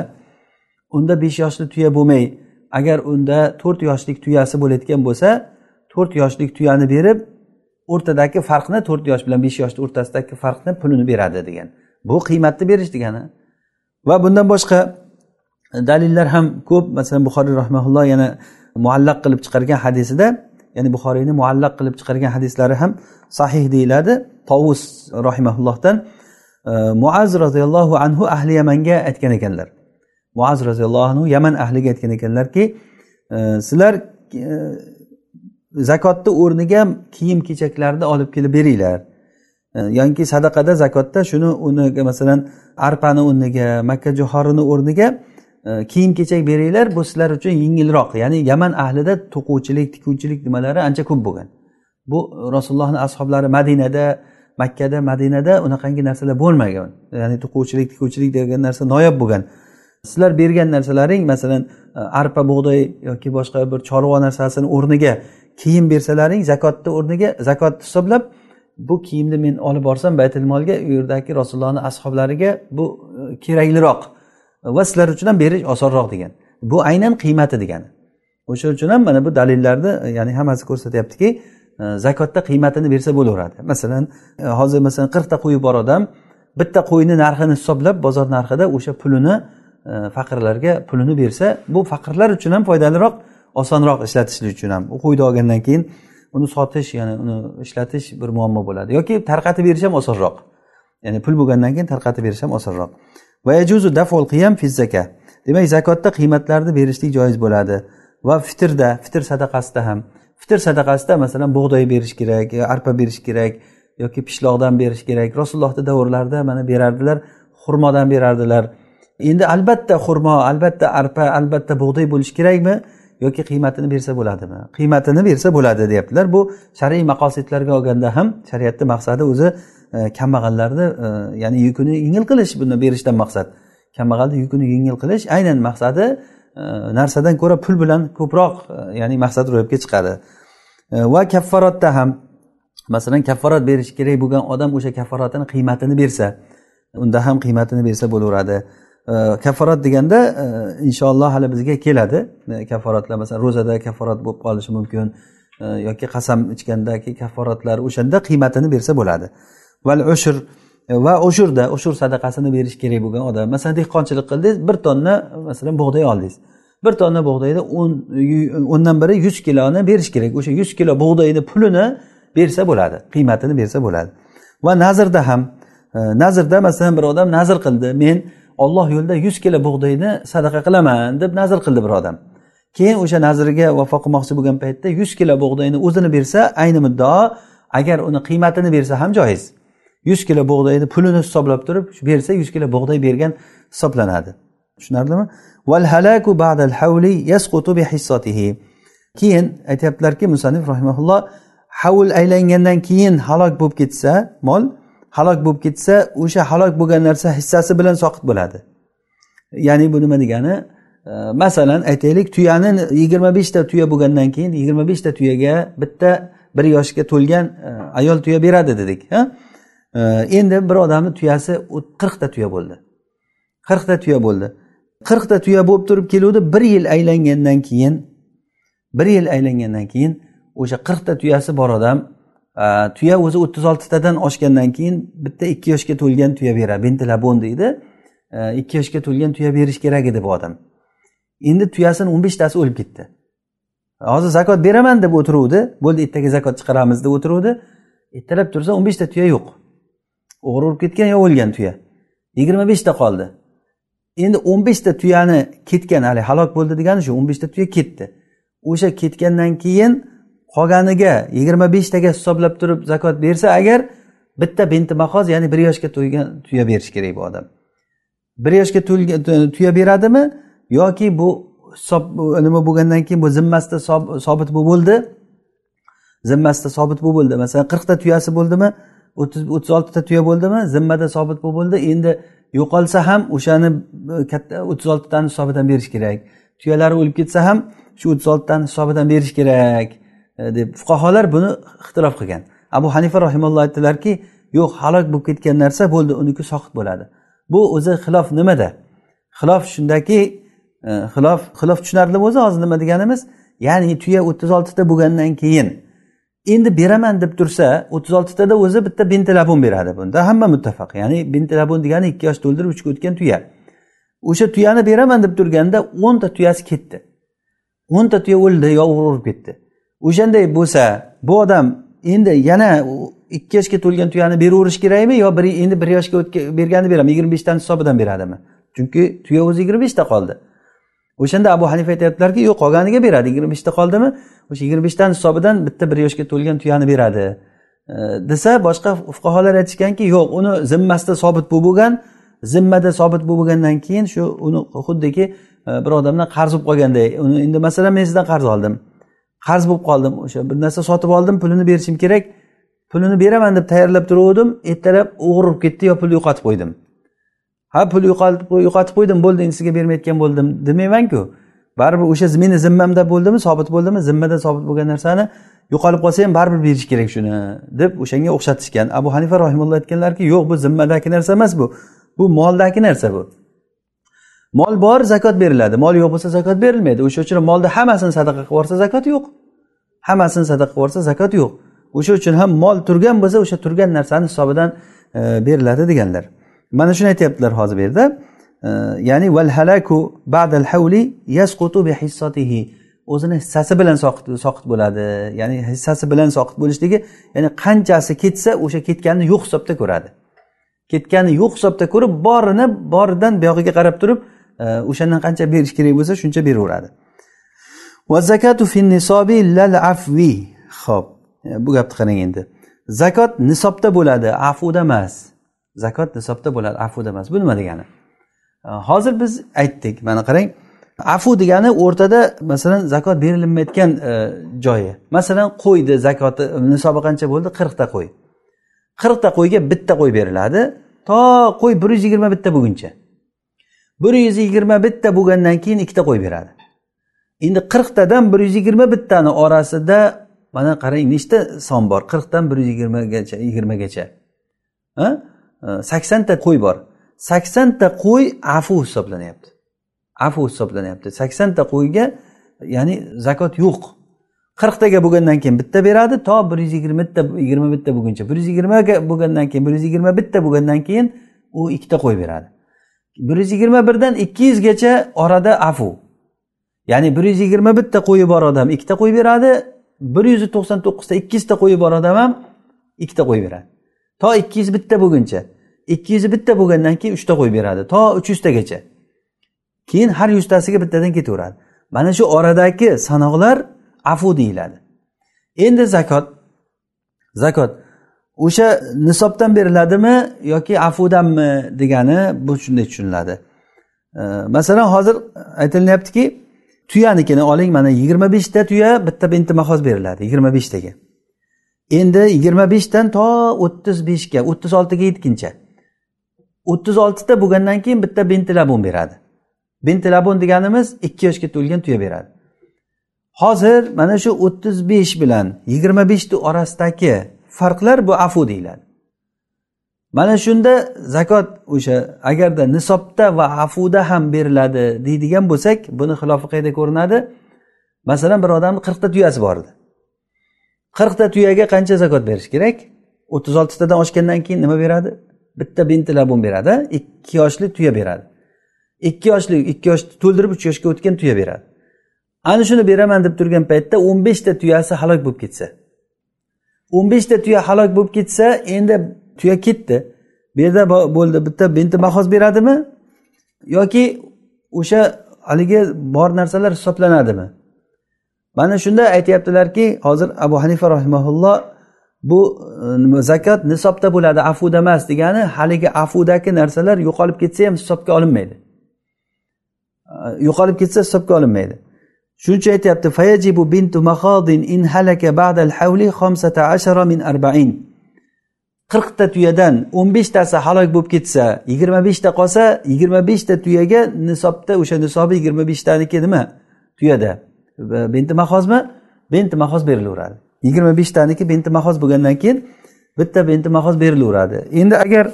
unda besh yoshli tuya bo'lmay agar unda to'rt yoshlik tuyasi bo'layotgan bo'lsa to'rt yoshlik tuyani berib o'rtadagi farqni to'rt yosh bilan besh yoshni o'rtasidagi farqni pulini beradi degan. Bu qiymatni berish degani. Va bundan boshqa dalillar ham ko'p. Masalan buxoriy rahmaulloh yana muallaq qilib chiqargan hadisida ya'ni buxoriyni muallaq qilib chiqargan hadislari ham sahih deyiladi. Tovus rahimaullohdan e, muaz roziyallohu anhu ahli yamanga aytgan ekanlar. Muaz roziyallohu anhu yaman ahliga aytgan ekanlarki e, sizlar e, zakotni o'rniga kiyim kechaklarni olib kelib beringlar. Yoki sadaqada zakotda shuni o'rniga masalan arpani o'rniga makka jo'xorini o'rniga kiyim kechak beringlar bu sizlar uchun yengilroq. Ya'ni yaman ahlida to'quvchilik tikuvchilik nimalari ancha ko'p bo'lgan. Bu rasulullohni ashoblari madinada makkada madinada unaqangi narsalar bo'lmagan. Ya'ni to'quvchilik tikuvchilik degan narsa noyob bo'lgan. Sizlar bergan narsalaring masalan e, arpa bug'doy yoki boshqa bir chorva narsasini o'rniga kiyim bersalaring zakotni o'rniga zakot hisoblab bu kiyimni men olib borsam baytul molga u yerdagi rasulullohni ashoblariga bu e, kerakliroq va sizlar uchun ham berish osonroq degan. Bu aynan qiymati degani o'sha uchun ham mana bu dalillarni ya'ni hammasi ko'rsatyaptiki e, zakotda qiymatini bersa bo'laveradi. Masalan e, hozir masalan qirqta qo'yi bor odam bitta qo'yni narxini hisoblab bozor narxida o'sha pulini e, faqirlarga pulini bersa bu faqirlar uchun ham foydaliroq osonroq ishlatishlik uchun ham. U qo'yni olgandan keyin uni sotish ya'ni uni ishlatish bir muammo bo'ladi. Yoki tarqatib berish ham osonroq. Ya'ni pul bo'lgandan keyin tarqatib berish ham osonroq. Demak zakotda qiymatlarni berishlik joiz bo'ladi. Va fitrda fitr sadaqasida ham. Fitr sadaqasida masalan bug'doy berish kerak e, arpa berish kerak yoki pishloqdan berish kerak. Rasulullohni davrlarida mana berardilar xurmodan berardilar. Endi albatta xurmo albatta arpa albatta bug'doy bo'lishi kerakmi? Yoki qiymatini bersa bo'ladimi? Qiymatini bersa bo'ladi deyaptilar. Bu shar'iy maqosidlarga olganda ham shariatni maqsadi o'zi E, kambag'allarni e, ya'ni yukini yengil qilish buni berishdan maqsad. Kambag'alni yukini yengil qilish aynan maqsadi e, narsadan ko'ra pul bilan ko'proq ya'ni maqsad ro'yobga chiqadi. Va kaffarotda ham masalan kaffarot berish kerak bo'lgan odam o'sha kaffarotini qiymatini bersa unda ham qiymatini bersa bo'laveradi. Kafforat deganda inshaalloh hali bizga keladi. Kaffarotlar kafforatlar masalan ro'zada kafforat bo'lib qolishi mumkin yoki qasam ichgandagi kafforatlar o'shanda qiymatini bersa bo'ladi. Val ushr va ushurda ushur sadaqasini berish kerak bo'lgan odam. Masalan dehqonchilik qildingiz bir tonna masalan bug'doy oldingiz. Bir tonna bug'doyni o'n o'ndan biri yuz kiloni berish kerak. O'sha yuz kilo bug'doyni pulini bersa bo'ladi qiymatini bersa bo'ladi. Va nazrda ham e, nazrda masalan bir odam nazr qildi men olloh yo'lida yuz kilo bug'doyni sadaqa qilaman deb nazr qildi bir odam. Keyin o'sha nazriga vafo qilmoqchi bo'lgan paytda yuz kilo bug'doyni o'zini bersa ayni muddao agar uni qiymatini bersa ham joiz. Yuz kilo bug'doyni pulini hisoblab turib bersa yuz kilo bug'doy bergan hisoblanadi. Tushunarlimi? Keyin aytyaptilarki musanif rahimaulloh havl aylangandan keyin halok bo'lib ketsa mol halok bo'lib ketsa o'sha halok bo'lgan narsa hissasi bilan soqit bo'ladi. Ya'ni bu nima degani? E, masalan aytaylik tuyani yigirma beshta tuya bo'lgandan keyin yigirma beshta tuyaga bitta bir yoshga to'lgan e, ayol tuya beradi dedik ha? e, endi bir odamni tuyasi qirqta tuya bo'ldi. Qirqta tuya bo'ldi. Qirqta tuya bo'lib turib keluvdi bir yil aylangandan keyin bir yil aylangandan keyin o'sha qirqta tuyasi bor odam tuya o'zi o'ttiz oltitadan oshgandan keyin bitta ikki yoshga to'lgan tuya beradi bentilabon deydi. Ikki yoshga to'lgan tuya berish kerak edi bu odam. Endi tuyasini o'n beshtasi o'lib ketdi. Hozir zakot beraman deb o'tiruvdi. Bo'ldi ertaga zakot chiqaramiz deb o'tiruvdi. Ertalab tursa o'n beshta tuya yo'q. O'g'ri urib ketgan yo o'lgan tuya? Yigirma beshta qoldi. Endi o'n beshta tuyani ketgan hali halok bo'ldi degani shu o'n beshta tuya ketdi. O'sha ketgandan keyin qolganiga yigirma beshtaga hisoblab turib zakot bersa agar bitta benti mahoz ya'ni bir yoshga to'ygan tuya berish kerak bu odam. Bir yoshga to'lgan tuya beradimi? Yoki bu hisob nima bo'lgandan keyin bu zimmasida sobit bo'lib bo'ldi? Zimmasida sobit bo'lib bo'ldi. Masalan qirqta tuyasi bo'ldimi? O'ttiz o'ttiz oltita tuya bo'ldimi? Zimmada sobit bo'lib bo'ldi. Endi yo'qolsa ham o'shani e, katta o'ttiz oltitani hisobidan berish kerak. Tuyalari o'lib ketsa ham shu o'ttiz oltitani hisobidan berish kerak e, deb. Fuqarolar buni ixtilof qilgan. Abu hanifa rahimalloh aytdilarki yo'q halok bo'lib ketgan narsa bo'ldi uniki soqit bo'ladi. Bu o'zi xilof nimada? Xilof shundaki e, xilof xilof tushunarli o'zi hozir nima deganimiz? Ya'ni tuya o'ttiz oltita bo'lgandan keyin endi beraman deb tursa o'ttiz oltitada o'zi bitta bintilabun beradi bunda. Hamma muttafaq. Ya'ni bintilabun degani ikki yosh to'ldirib uchga o'tgan tuya. O'sha tuyani beraman deb turganda o'nta tuyasi ketdi. O'nta tuya o'ldi yo urib ketdi. O'shanday bo'lsa bu odam endi yana ikki yoshga to'lgan tuyani beraverish kerakmi yo bir endi bir yoshga berganini beradimi yigirma beshtani hisobidan beradimi? Chunki tuya o'zi yigirma beshta qoldi. O'shanda abu hanifa aytyaptilarki yo'q qolganiga beradi. Yigirma beshta qoldimi? O'sha yigirma beshtani hisobidan bitta bir yoshga to'lgan tuyani beradi. Desa boshqa fuqarolar aytishganki yo'q uni zimmasida sobit bo'lib bo'lgan zimmada sobit bo'lib bo'lgandan keyin shu uni xuddiki e, bir odamdan qarz bo'lib qolganday. Uni endi masalan men sizdan qarz oldim. Qarz bo'lib qoldim. O'sha bir narsa sotib oldim pulini berishim kerak. Pulini beraman deb tayyorlab turgandim ertalab o'g'ri ketdi yo pulni yo'qotib qo'ydim. Ha pul yo'qotib qo'ydim bo'ldi endi sizga bermayotgan bo'ldim demaymanku. Baribir o'sha meni zimmamda bo'ldimi sobit bo'ldimi zimmada sobit bo'lgan narsani yo'qolib qolsa ham baribir berish kerak shuni deb o'shanga o'xshatishgan. Abu hanifa rahimulloh aytganlarki yo'q bu zimmadagi narsa emas bu bu moldagi narsa bu. Mol bor zakot beriladi. Mol yo'q bo'lsa zakot berilmaydi. O'sha uchun molni hammasini sadaqa qilib yuborsa zakot yo'q. Hammasini sadaqa qilib yuborsa zakot yo'q. O'sha uchun ham mol turgan bo'lsa o'sha turgan narsani hisobidan e, beriladi deganlar. Mana shuni aytyaptilar hozir bu yerda. Ya'ni val halaku ba'dal havli yasqutu bi hissatihi. O'zini hissasi bilan soqit soqit bo'ladi. Ya'ni hissasi bilan soqit bo'lishligi ya'ni qanchasi ketsa o'sha ketganini yo'q hisobda ko'radi. Ketganini yo'q hisobda ko'rib borini boridan buyog'iga qarab turib e, o'shandan qancha berish kerak bo'lsa shuncha beraveradi. Ho'p e, bu gapni qarang endi. Zakot nisobda bo'ladi afuda emas. Zakot nisobda bo'ladi afuda emas bu nima degani? Hozir biz aytdik mana qarang afu degani o'rtada masalan zakot berilmayotgan e, joyi. Masalan qo'yni zakoti nisobi qancha bo'ldi qirqta qo'y. Qirqta qo'yga bitta qo'y beriladi. To qo'y bir yuz yigirma bitta bo'lguncha bir yuz yigirma bitta bo'lgandan keyin ikkita qo'y beradi. Endi qirqtadan bir yuz yigirma bittani orasida mana qarang nechta son bor? Qirqdan bir yuz yigirmagacha yigirmagacha Э, saksonta qo'y bor. Saksonta qo'y afu hisoblanyapti. Afu hisoblanyapti. Saksonta qo'yga ya'ni zakot yo'q. Qirqtaga bo'lgandan keyin bitta beradi to bir yuz yigirmata yigirma bitta bo'lguncha bir yuz yigirmaga bo'lgandan keyin bir yuz yigirma bitta bo'lgandan keyin u ikkita qo'y beradi. bir yuz yigirma birdan ikki yuzgacha orada afu. Ya'ni bir yuz yigirma bitta qo'yi bor odam ikkita qo'y beradi bir yuz to'qson to'qqizta ikki yuzta qo'yi bor odam ham ikkita qo'y beradi. To ikki yuz bitta bo'lguncha. Ikki yuz bitta bo'lgandan keyin uchta qo'y beradi. To uch yuztagacha. Keyin har yuztasiga bittadan ketaveradi. Mana shu oradagi sanoqlar afu deyiladi. Endi zakot. Zakot. O'sha nisobdan beriladimi yoki afudanmi degani bu shunday tushuniladi. Masalan hozir aytilyaptiki tuyanikini oling mana yigirma beshta tuya bitta binti mahoz beriladi yigirma beshtaga endi yigirma beshdan to o'ttiz beshga o'ttiz oltiga yetguncha o'ttiz oltita bo'lgandan keyin bitta bentilabon beradi. Bentilabon deganimiz ikki yoshga to'lgan tuya beradi. Hozir mana shu o'ttiz besh bilan yigirma beshni orasidagi farqlar bu afu deyiladi. Mana shunda zakot o'sha agarda nisobda va afuda ham beriladi deydigan bo'lsak buni xilofi qayda ko'rinadi? Masalan bir odamni qirqta tuyasi bor edi. Qirqta tuyaga qancha zakot berish kerak? O'ttiz oltitadan oshgandan keyin nima beradi? Bitta binti labun beradi ikki yoshli tuya beradi. Ikki yoshli ikki yoshni to'ldirib uch yoshga o'tgan tuya beradi. Ana shuni beraman deb turgan paytda o'n beshta tuyasi halok bo'lib ketsa. o'n beshta tuya halok bo'lib ketsa endi tuya ketdi. Bu yerda bo'ldi bitta binti mahoz beradimi? Yoki o'sha haligi bor narsalar hisoblanadimi? Mana shunda aytyaptilarki hozir abu hanifa rahimaulloh bu e, zakot nisobda bo'ladi afuda emas degani haligi afudagi narsalar yo'qolib ketsa ham hisobga olinmaydi. E, yo'qolib ketsa hisobga olinmaydi. Shuning uchun aytyapti fayajibu bintu mahadin in halaka ba'dal havli xomsata ashara min arba'in. qirqta tuyadan o'n beshtasi halok bo'lib ketsa yigirma beshta qolsa yigirma beshta tuyaga nisobda o'sha nisobi yigirma beshtaniki nima? Tuyada. Benti mahozmi benti mahoz berilaveradi. Yigirma beshtaniki benti mahoz bo'lgandan keyin bitta benti mahoz berilaveradi. Endi agar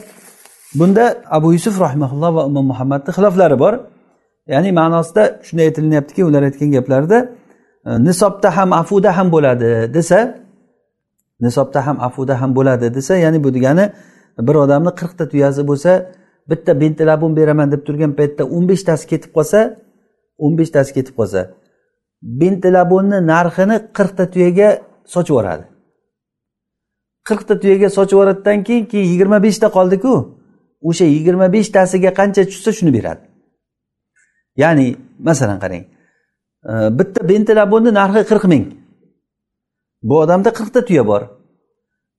bunda abu yusuf rahimaulloh va imom muhammadni xiloflari bor ya'ni ma'nosida shunday aytilinyaptiki ular aytgan gaplarida e, nisobda ham afuda ham bo'ladi desa nisobda ham afuda ham bo'ladi desa ya'ni bu degani bir odamni qirqta tuyasi bo'lsa bitta binti labun beraman deb turgan paytda o'n beshtasi ketib qolsa o'n beshtasi ketib qolsa bintilabunni narxini qirqta tuyaga sochib yuboradi. Qirqta tuyaga sochib yuboradidan keyin keyin yigirma beshta qoldiku o'sha yigirma beshtasiga qancha tushsa shuni beradi. Ya'ni masalan qarang e, bitta bentilabonni narxi qirq ming. Bu odamda qirqta tuya bor.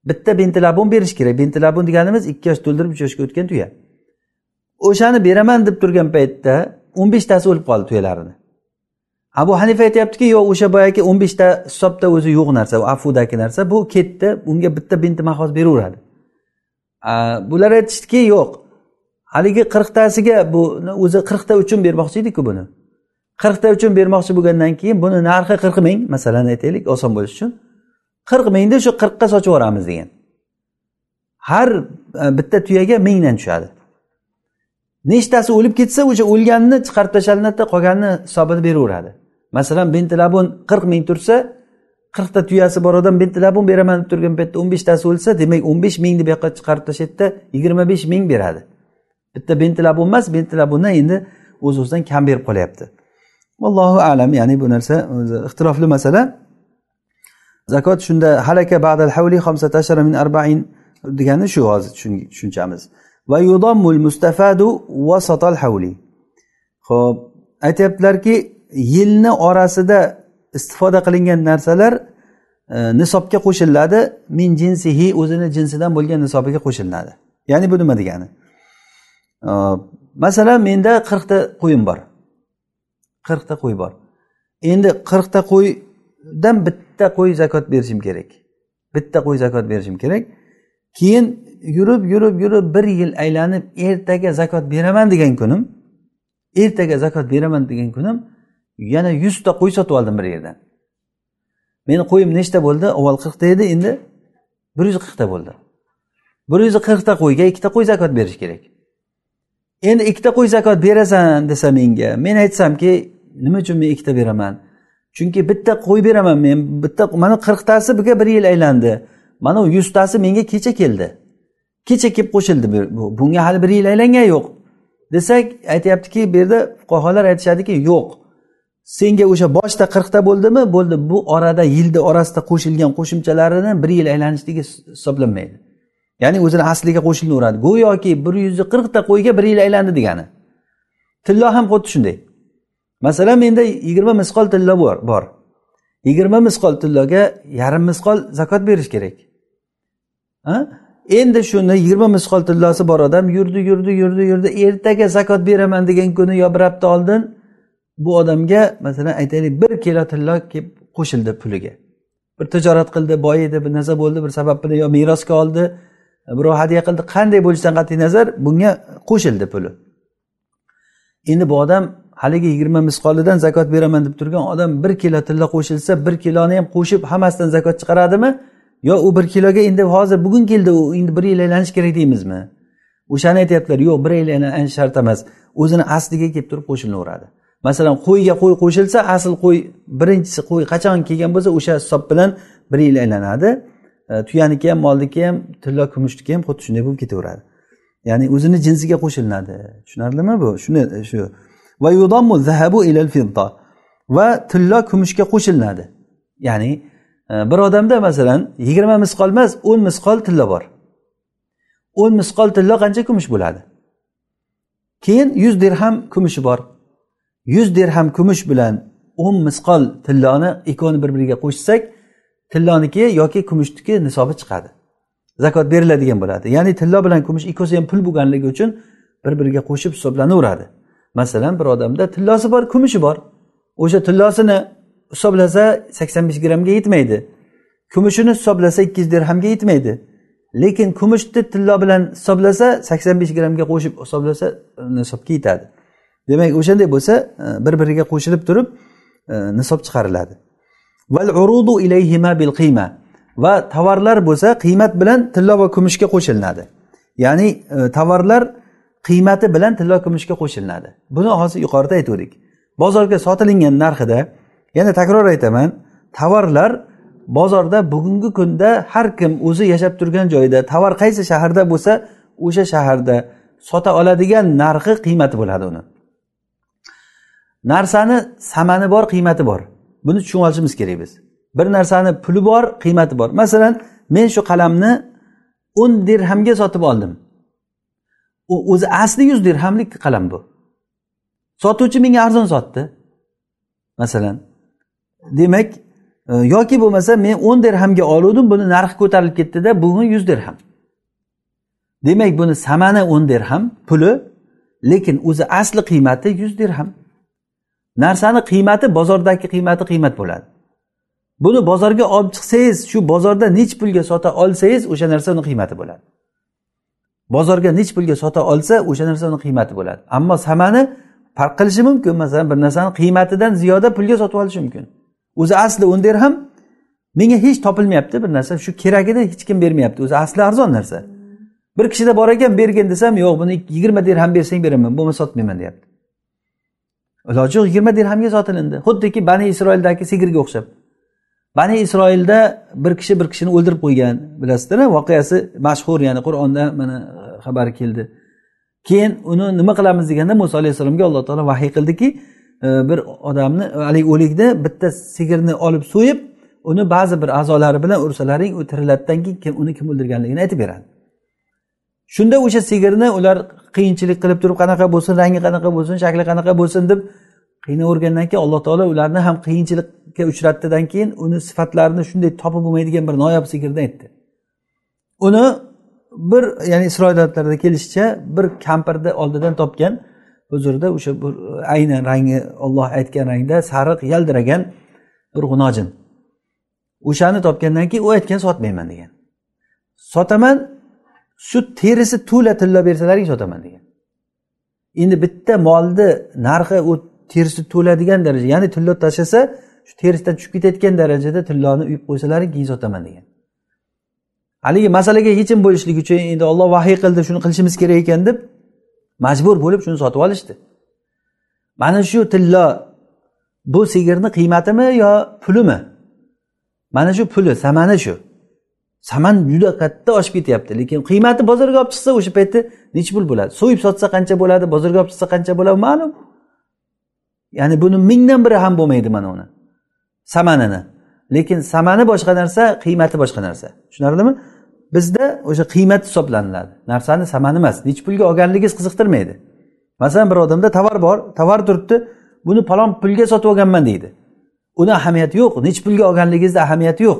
Bitta bentilabon berish kerak. Bentilabon deganimiz ikki yosh to'ldirib uch yoshga o'tgan tuya. O'shani beraman deb turgan paytda o'n beshtasi o'lib qoldi tuyalarini. Abu hanifa aytyaptiki yo'q o'sha boyagi o'n beshta hisobda o'zi yo'q narsa afudagi narsa bu ketdi unga bitta binti mahoz beraveradi. Bular aytishdiki yo'q haligi qirqtasiga bu o'zi qirqta uchun bermoqchi ediku buni. Qirqta uchun bermoqchi bo'lgandan keyin buni narxi qirq ming masalan aytaylik oson bo'lishi uchun. qirq mingni shu qirqqa sochib yuboramiz degan. Har e, bitta tuyaga mingdan tushadi. Nechtasi o'lib ketsa o'sha o'lganini chiqarib tashlanadida qolganini hisobini beraveradi. Masalan bentilabun qirq ming tursa qirqta tuyasi bor odam bentilabun beraman deb turgan paytda o'n beshtasi o'lsa demak o'n besh mingni bu yoqqa chiqarib tashlaydida yigirma besh ming beradi. Bitta bentilabun emas bentilabundan endi o'z o'zidan kam berib qolyapti. Allohu alam ya'ni bu narsa o'zi ixtilofli masala. Zakot shunda halaka ba'dal havli min arbain degani shu hozir tushunchamiz. Va yudommul mustafadu vasatal havli ho'p aytyaptilarki yilni orasida istifoda qilingan narsalar e, nisobga qo'shiladi. Min jinsihi o'zini jinsidan bo'lgan nisobiga qo'shiladi. Ya'ni bu nima degani? E, masalan menda qirqta qo'yim bor. Qirqta qo'y bor. Endi qirqta qo'ydan bitta qo'y zakot berishim kerak. Bitta qo'y zakot berishim kerak. Keyin yurib yurib yurib bir yil aylanib ertaga zakot beraman degan kunim ertaga zakot beraman degan kunim yana yuzta qo'y sotib oldim bir yerdan. Meni qo'yim nechta bo'ldi? Avval qirqta edi endi bir yuz qirqta bo'ldi. Bir yuz qirqta qo'yga ikkita qo'y zakot berish kerak. Endi ikkita qo'y zakot berasan desa menga men aytsamki nima uchun men ikkita beraman? Chunki bitta qo'y beraman men bitta mana qirqtasi birga bir yil aylandi. Mana u yuztasi menga kecha keldi. Kecha kelib qo'shildi bunga hali bir yil aylangani yo'q. Desak aytyaptiki bu yerda fuqarolar aytishadiki yo'q. Senga o'sha boshida qirqta bo'ldimi? Bo'ldi. Bu orada yilni orasida qo'shilgan qo'shimchalarini bir yil aylanishligi hisoblanmaydi. Ya'ni o'zini asliga qo'shilaveradi go'yoki bir yuz qirqta qo'yga bir yil aylandi degani. Tillo ham xuddi shunday. Masalan menda yigirma misqol tillo bor yigirma misqol tilloga yarim misqol zakot berish kerak. Endi shuni yigirma misqol tillosi bor odam yurdi yurdi yurdi yurdi ertaga zakot beraman degan kuni yo bir hafta oldin bu odamga masalan aytaylik bir kilo tilla kelib qo'shildi puliga. Bir tijorat qildi boyidi bir narsa bo'ldi bir sabab bilan yo merosga oldi birov hadya qildi qanday bo'lishidan qat'iy nazar bunga qo'shildi puli. Endi bu odam haligi yigirma misqolidan zakot beraman deb turgan odam bir kilo tilla qo'shilsa bir kiloni ham qo'shib hammasidan zakot chiqaradimi? Yo u bir kiloga endi hozir bugun keldi u endi bir yil aylanishi kerak deymizmi? O'shani aytyaptilar yo'q bir yil aylanish shart emas. O'zini asliga kelib turib qo'shilaveradi masalan qo'yga qo'y qo'shilsa asl qo'y birinchisi qo'y qachon kelgan bo'lsa o'sha hisob bilan bir yil aylanadi. E, tuyaniki ham molniki ham tilla kumushniki ham xuddi shunday bo'lib ketaveradi. Ya'ni o'zini jinsiga qo'shilinadi tushunarlimi bu? Shuni shu. Va yudommu zahabu ilal fidda. Va tilla kumushga qo'shilinadi ya'ni e, bir odamda masalan yigirma misqol emas o'n misqol tilla bor. O'n misqol tilla qancha kumush bo'ladi? Keyin yuz dirham kumushi bor. Yuz dirham kumush bilan o'n misqol tilloni ikkovini bir biriga qo'shsak tilloniki yoki kumushniki nisobi chiqadi. Zakot beriladigan bo'ladi. Ya'ni tillo bilan kumush ikkovsi ham pul bo'lganligi uchun bir biriga qo'shib hisoblanaveradi masalan bir odamda tillosi bor kumushi bor. O'sha tillosini hisoblasa sakson besh grammga yetmaydi. Kumushini hisoblasa ikki yuz dirhamga yetmaydi. Lekin kumushni tillo bilan hisoblasa sakson besh grammga qo'shib hisoblasa nisobga yetadi. Demak o'shanday bo'lsa e, bir biriga qo'shilib turib e, nisob chiqariladi. Val urudu ilayhima bil qiyma. Va tovarlar bo'lsa qiymat bilan tillo va kumushga qo'shilinadi ya'ni e, tovarlar qiymati bilan tillo kumushga qo'shilinadi buni hozir yuqorida aytgandik bozorga sotilingan narxida yana takror aytaman tovarlar bozorda bugungi kunda har kim o'zi yashab turgan joyida tovar qaysi shaharda bo'lsa o'sha shaharda sota oladigan narxi qiymati bo'ladi uni. Narsani samani bor qiymati bor. Buni tushunib olishimiz kerak biz. Bir narsani puli bor qiymati bor. Masalan men shu qalamni o'n dirhamga sotib oldim. U o'zi asli yuz dirhamlik qalam bu. Sotuvchi menga arzon sotdi. Masalan demak e, yoki bo'lmasa men o'n dirhamga oluvdim buni narxi ko'tarilib ketdida bugun yuz dirham. Demak buni samani o'n dirham puli lekin o'zi asli qiymati yuz dirham. Narsani qiymati bozordagi qiymati qiymat bo'ladi. Buni bozorga olib chiqsangiz shu bozorda nech pulga sota olsangiz o'sha narsa uni qiymati bo'ladi. Bozorga nech pulga sota olsa o'sha narsa uni qiymati bo'ladi. Ammo samani farq qilishi mumkin masalan bir narsani qiymatidan ziyoda pulga sotib olishi mumkin. O'zi asli o'n dirham menga hech topilmayapti bir narsa. Shu keragini hech kim bermayapti. O'zi asli arzon narsa. Bir kishida bor ekan bergin desam yo'q buni yigirma dirham bersang beraman bo'lmasa sotmayman deyapti. Iloji yo'q yigirma dirhamga sotilindi. Xuddiki bani isroildagi sigirga o'xshab. Bani isroilda bir kishi bir kishini o'ldirib qo'ygan bilasizlar voqeasi mashhur ya'ni qur'onda mana e, xabari keldi. Keyin uni nima qilamiz deganda muso alayhissalomga alloh taolo vahiy qildiki e, bir odamni haligi o'likni bitta sigirni olib so'yib uni ba'zi bir a'zolari bilan ursalaring u tiriladidan keyin uni kim o'ldirganligini aytib beradi. Shunda o'sha sigirni ular qiyinchilik qilib turib qanaqa bo'lsin rangi qanaqa bo'lsin shakli qanaqa bo'lsin deb qiynavergandan keyin alloh taolo ularni ham qiyinchilikka uchratdidan keyin uni sifatlarini shunday topib bo'lmaydigan bir noyob sigirni aytdi. Uni bir ya'ni isroiliyatlarda kelishicha bir kampirni oldidan topgan huzurida o'sha bir aynan rangi olloh aytgan rangda sariq yaldiragan bir g'unojin. O'shani topgandan keyin u aytgan sotmayman degan. Sotaman shu terisi to'la tilla bersalaring sotaman degan. Endi bitta molni narxi u terisi to'ladigan daraja ya'ni tillo tashlasa shu terisidan tushib ketayotgan darajada tilloni uyib qo'ysalaring keyin sotaman degan. Haligi masalaga yechim bo'lishligi uchun endi olloh vahiy qildi shuni qilishimiz kerak ekan deb majbur bo'lib shuni sotib olishdi. Mana shu tillo bu sigirni qiymatimi yo pulimi? Mana shu puli samani shu. Saman juda katta oshib ketyapti lekin qiymati bozorga olib chiqsa o'sha paytda nechi pul bo'ladi? So'yib sotsa qancha bo'ladi? Bozorga olib chiqsa qancha bo'ladi? Ma'lum. Ya'ni buni mingdan biri ham bo'lmaydi mana uni. Samanini. Lekin samani boshqa narsa qiymati boshqa narsa. Tushunarlimi? Bizda o'sha qiymat hisoblaniladi. Narsani samani emas nechi pulga olganligingiz qiziqtirmaydi. Masalan bir odamda tovar bor tovar turibdi buni falon pulga sotib olganman deydi. Uni ahamiyati yo'q nechi pulga olganligingizni ahamiyati yo'q.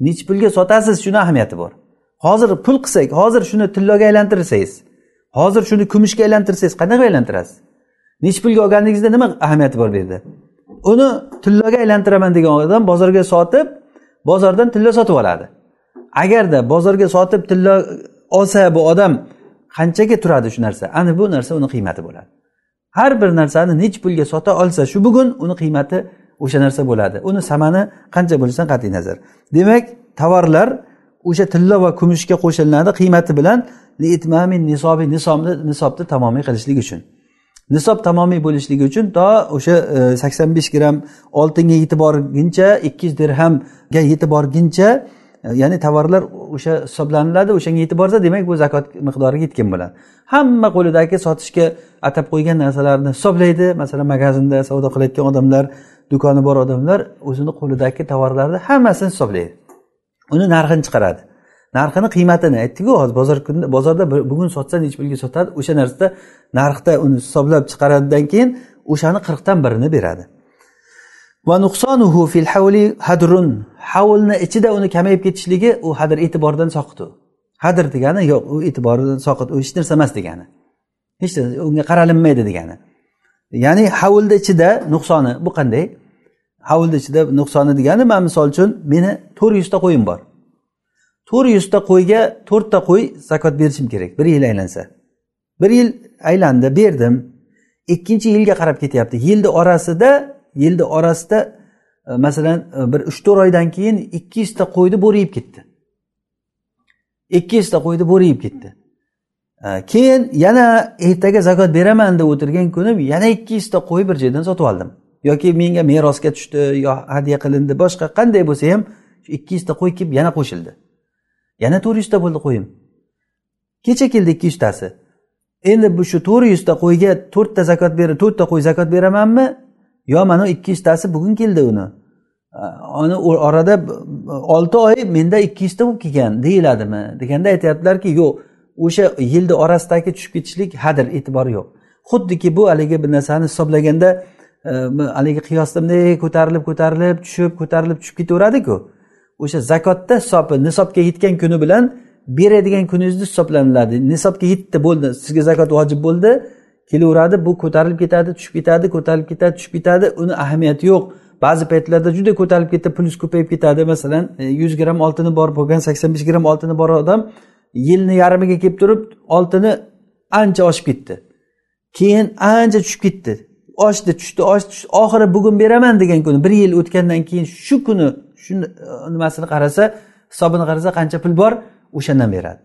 Nechi pulga sotasiz shuni ahamiyati bor. Hozir pul qilsak hozir shuni tilloga aylantirsangiz hozir shuni kumushga aylantirsangiz qanaqa aylantirasiz? Nechi pulga olganligingizda nima ahamiyati bor bu yerda? Uni tilloga aylantiraman degan odam bozorga sotib bozordan tilla sotib oladi. Agarda bozorga sotib tilla olsa bu odam qanchaga turadi shu narsa? Ana bu narsa uni qiymati bo'ladi. Har bir narsani nechi pulga sota olsa shu bugun uni qiymati o'sha narsa bo'ladi. Uni samani qancha bo'lishidan qat'iy nazar. Demak tovarlar o'sha tilla va kumushga qo'shilinadi qiymati bilan nisobi nisobni nisobni tamomiy qilishlik uchun. Nisob tamomiy bo'lishligi uchun to o'sha e, sakson besh gramm oltinga yetib borguncha ikki yuz dirhamga yetib borguncha e, ya'ni tovarlar o'sha hisoblaniladi o'shanga yetib borsa demak bu zakot miqdoriga yetgan bo'ladi. Hamma qo'lidagi sotishga atab qo'ygan narsalarni hisoblaydi. Masalan magazinda savdo qilayotgan odamlar do'koni bor odamlar o'zini qo'lidagi tovarlarni hammasini hisoblaydi. Uni narxini chiqaradi. Narxini qiymatini aytdiku hozir bozor kunda bozorda bugun sotsa nechi pulga sotadi? O'sha narsada narxda uni hisoblab chiqaradidan keyin o'shani qirqdan birini beradi. Va nuqsonuhu fil havli hadrun. Havlni ichida uni kamayib ketishligi u hadr e'tibordan soqit u. Hadr degani yo'q u e'tibordan soqit u hech narsa emas degani. Hech narsa unga qaralinmaydi degani. Ya'ni havlni ichida nuqsoni bu qanday? Havlni ichida nuqsoni degani man misol uchun meni to'rt yuzta qo'yim bor. To'rt yuzta qo'yga to'rtta qo'y zakot berishim kerak bir yil aylansa. Bir yil aylandi berdim. Ikkinchi yilga qarab ketyapti. Yilni orasida yilni orasida e, masalan e, bir uch to'rt oydan keyin ikki yuzta qo'yni bo'ri yeb ketdi. Ikki yuzta qo'yni bo'ri yeb ketdi. Keyin yana ertaga zakot beraman deb o'tirgan kunim yana ikki yuzta qo'y bir joydan sotib oldim. Yoki menga merosga tushdi yo hadya qilindi boshqa qanday bo'lsa ham ikki yuzta qo'y kelib yana qo'shildi. Yana to'rt yuzta bo'ldi qo'yim. Kecha keldi ikki yuztasi endi bu shu to'rt yuzta qo'yga to'rtta zakot ber to'rtta qo'y zakot beramanmi? Yo mana ikki yuztasi bugun keldi uni. Uni orada olti oy menda ikki yuzta bo'lib kelgan deyiladimi? Deganda aytyaptilarki yo'q o'sha yilni orasidagi tushib ketishlik hadr e'tibori yo'q. Xuddiki bu haligi bir narsani hisoblaganda e, haligi qiyosda bunday ko'tarilib ko'tarilib tushib ko'tarilib tushib ketaveradiku o'sha zakotda hisobi nisobga yetgan kuni bilan beradigan kuningizni hisoblaniladi. Nisobga yetdi bo'ldi sizga zakot vojib bo'ldi kelaveradi bu ko'tarilib ketadi tushib ketadi ko'tarilib ketadi tushib ketadi uni ahamiyati yo'q. Ba'zi paytlarda juda ko'tarilib ketdi pulingiz ko'payib ketadi. Masalan e, yuz gramm oltini bor bo'lgan sakson besh gramm oltini bor odam yilni yarmiga kelib turib oltini ancha oshib ketdi. Keyin ancha tushib ketdi. Oshdi tushdi oshdi tushdi. Oxiri bugun beraman degan kuni bir yil o'tgandan keyin shu kuni shu e, nimasini qarasa hisobini qarasa qancha pul bor o'shandan beradi.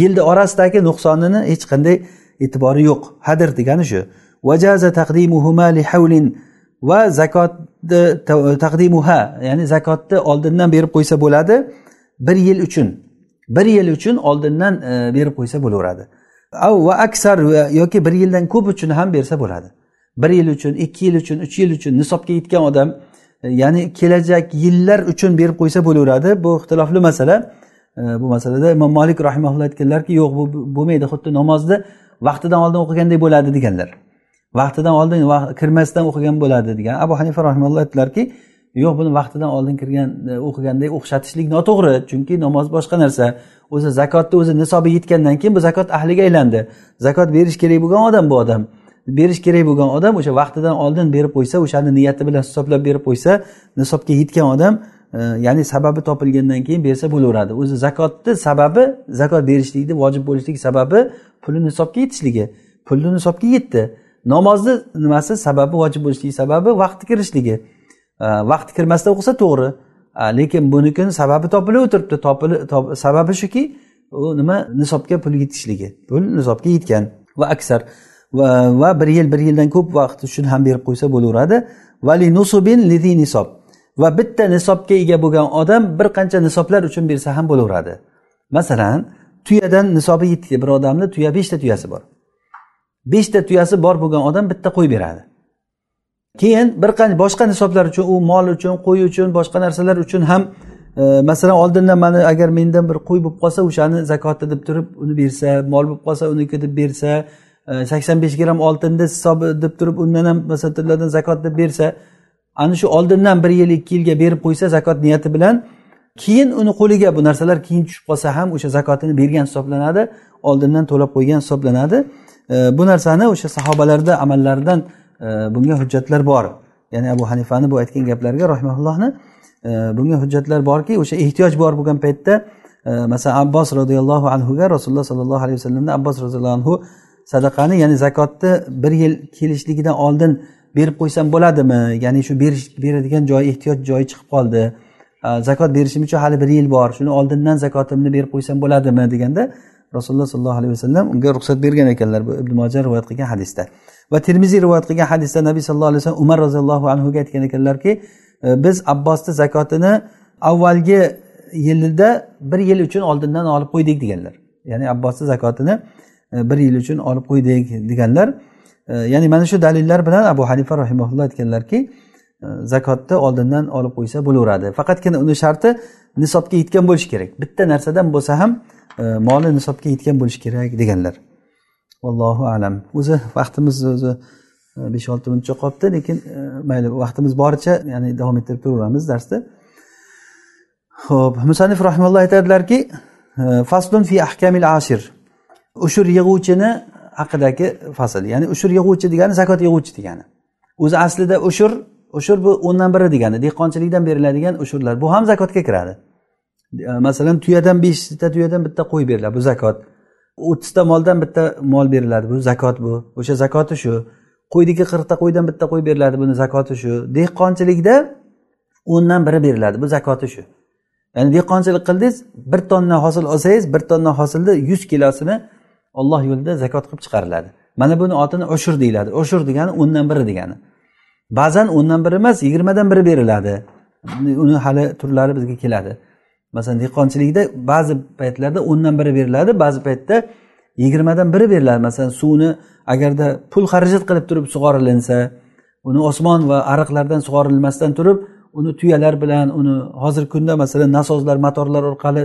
Yilni orasidagi nuqsonini hech qanday e'tibori yo'q. Hadir degani shu. Vajaza taqdimuhuma li havlin va zakotni taqdimuha ya'ni zakotni oldindan berib qo'ysa bo'ladi bir yil uchun. Bir yil uchun oldindan e, berib qo'ysa bo'laveradi. Va aksar e, yoki bir yildan ko'p uchun ham bersa bo'ladi. Bir yil uchun ikki yil uchun uch yil uchun nisobga yetgan odam e, ya'ni kelajak yillar uchun berib qo'ysa bo'laveradi. Bu ixtilofli masala. Bu masalada imom molik rahimaulloh aytganlarki yo'q bu bo'lmaydi xuddi namozni vaqtidan oldin o'qiganday bo'ladi deganlar. Vaqtidan oldin kirmasdan o'qigan bo'ladi degan. Abu hanifa rahimalloh aytdilarki yo'q buni vaqtidan oldin kirgan o'qigandek o'qiganday o'xshatishlik noto'g'ri. Chunki namoz boshqa narsa. O'zi zakotni o'zi nisobi yetgandan keyin bu zakot ahliga aylandi. Zakot berish kerak bo'lgan odam bu odam. Berish kerak bo'lgan odam o'sha vaqtidan oldin berib qo'ysa o'shani niyati bilan hisoblab berib qo'ysa nisobga yetgan odam e, ya'ni sababi topilgandan keyin bersa bo'laveradi. O'zi zakotni sababi zakot berishlikni vojib bo'lishligi sababi puli nisobga yetishligi. Pulni nisobga yetdi. Namozni nimasi? Sababi vojib bo'lishligi sababi vaqti kirishligi. Vaqti kirmasdan o'qisa to'g'ri lekin bunikini sababi topilib o'tiribdi sababi shuki u nima nisobga pul yetishligi pul nisobga yetgan va aksar va, va bir yil bir yildan ko'p vaqt uchun ham berib qo'ysa bo'laveradi vali nusubin lidi nisob va bitta nisobga ega bo'lgan odam bir qancha nisoblar uchun bersa ham bo'laveradi masalan tuyadan nisobi yetdi bir odamni tuya beshta tuyasi bor beshta tuyasi bor bo'lgan odam bitta qo'y beradi keyin bir qancha boshqa nisoblar uchun u mol uchun qo'y uchun boshqa narsalar uchun ham e, masalan oldindan mana agar mendan bir qo'y bo'lib qolsa o'shani zakoti deb turib uni bersa mol bo'lib qolsa uniki deb bersa e, sakson besh gramm oltinni hisobi deb turib undan ham masalan zakot deb bersa ana shu oldindan bir yil ikki yilga berib qo'ysa zakot niyati bilan keyin uni qo'liga bu narsalar keyin tushib qolsa ham o'sha zakotini bergan hisoblanadi oldindan to'lab qo'ygan hisoblanadi. E, bu narsani o'sha sahobalarda amallaridan bunga hujjatlar bor. Ya'ni abu hanifani bu aytgan gaplariga rahimaullohni e, bunga hujjatlar borki o'sha ehtiyoj bor bo'lgan paytda e, masalan abbos roziyallohu anhuga rasululloh sollallohu alayhi vasallamdan abbos roziyallohu anhu sadaqani ya'ni zakotni bir yil kelishligidan oldin berib qo'ysam bo'ladimi? Ya'ni shu berish beradigan joy ehtiyoj joyi chiqib qoldi. Zakot berishim uchun hali bir yil bor shuni oldindan zakotimni berib qo'ysam bo'ladimi? deganda rasululloh sollallohu alayhi vasallam unga ruxsat bergan ekanlar bu ibn moja rivoyat qilgan hadisda. Va termiziy rivoyat qilgan hadisda nabiy sallallohu alayhi vasallam umar roziyallohu anhuga aytgan ekanlarki e, biz abbosni zakotini avvalgi yilda bir yil uchun oldindan olib qo'ydik deganlar. Ya'ni abbosni zakotini e, bir yil uchun olib qo'ydik deganlar. E, ya'ni mana shu dalillar bilan abu hanifa rahimaulloh aytganlarki zakotni oldindan olib qo'ysa bo'laveradi. Faqatgina uni sharti nisobga yetgan bo'lishi kerak. Bitta narsadan bo'lsa ham E, moli nisobga yetgan bo'lishi kerak deganlar. Allohu alam. O'zi vaqtimiz o'zi e, besh olti minutcha qolibdi lekin e, mayli vaqtimiz boricha ya'ni davom ettirib turaveramiz darsni ho'p musanif rahimalloh aytadilarki faslun fi ahkamil ashir. Ushur yig'uvchini haqidagi fasl ya'ni ushur yig'uvchi degani zakot yig'uvchi degani. O'zi aslida ushur ushur bu o'ndan biri degani dehqonchilikdan beriladigan ushurlar. Bu ham zakotga kiradi. Masalan tuyadan beshta tuyadan bitta qo'y beriladi bu zakot. O'ttizta moldan bitta mol beriladi bu zakot bu. O'sha zakoti shu. Qo'yniki qirqta qo'ydan bitta qo'y beriladi buni zakoti shu. Dehqonchilikda o'ndan biri beriladi bu zakoti shu. Ya'ni dehqonchilik qildingiz bir tonna hosil olsangiz bir tonna hosilni yuz kilosini olloh yo'lida zakot qilib chiqariladi. Mana buni otini ushur deyiladi. Ushur degani o'ndan biri degani. Ba'zan o'ndan biri emas yigirmadan biri beriladi. Uni hali turlari bizga keladi. Masalan dehqonchilikda ba'zi paytlarda o'ndan biri beriladi ba'zi paytda yigirmadan biri beriladi. Masalan suvni agarda pul xarajat qilib turib sug'orilinsa uni osmon va ariqlardan sug'orilmasdan turib uni tuyalar bilan uni hozirgi kunda masalan nasozlar motorlar orqali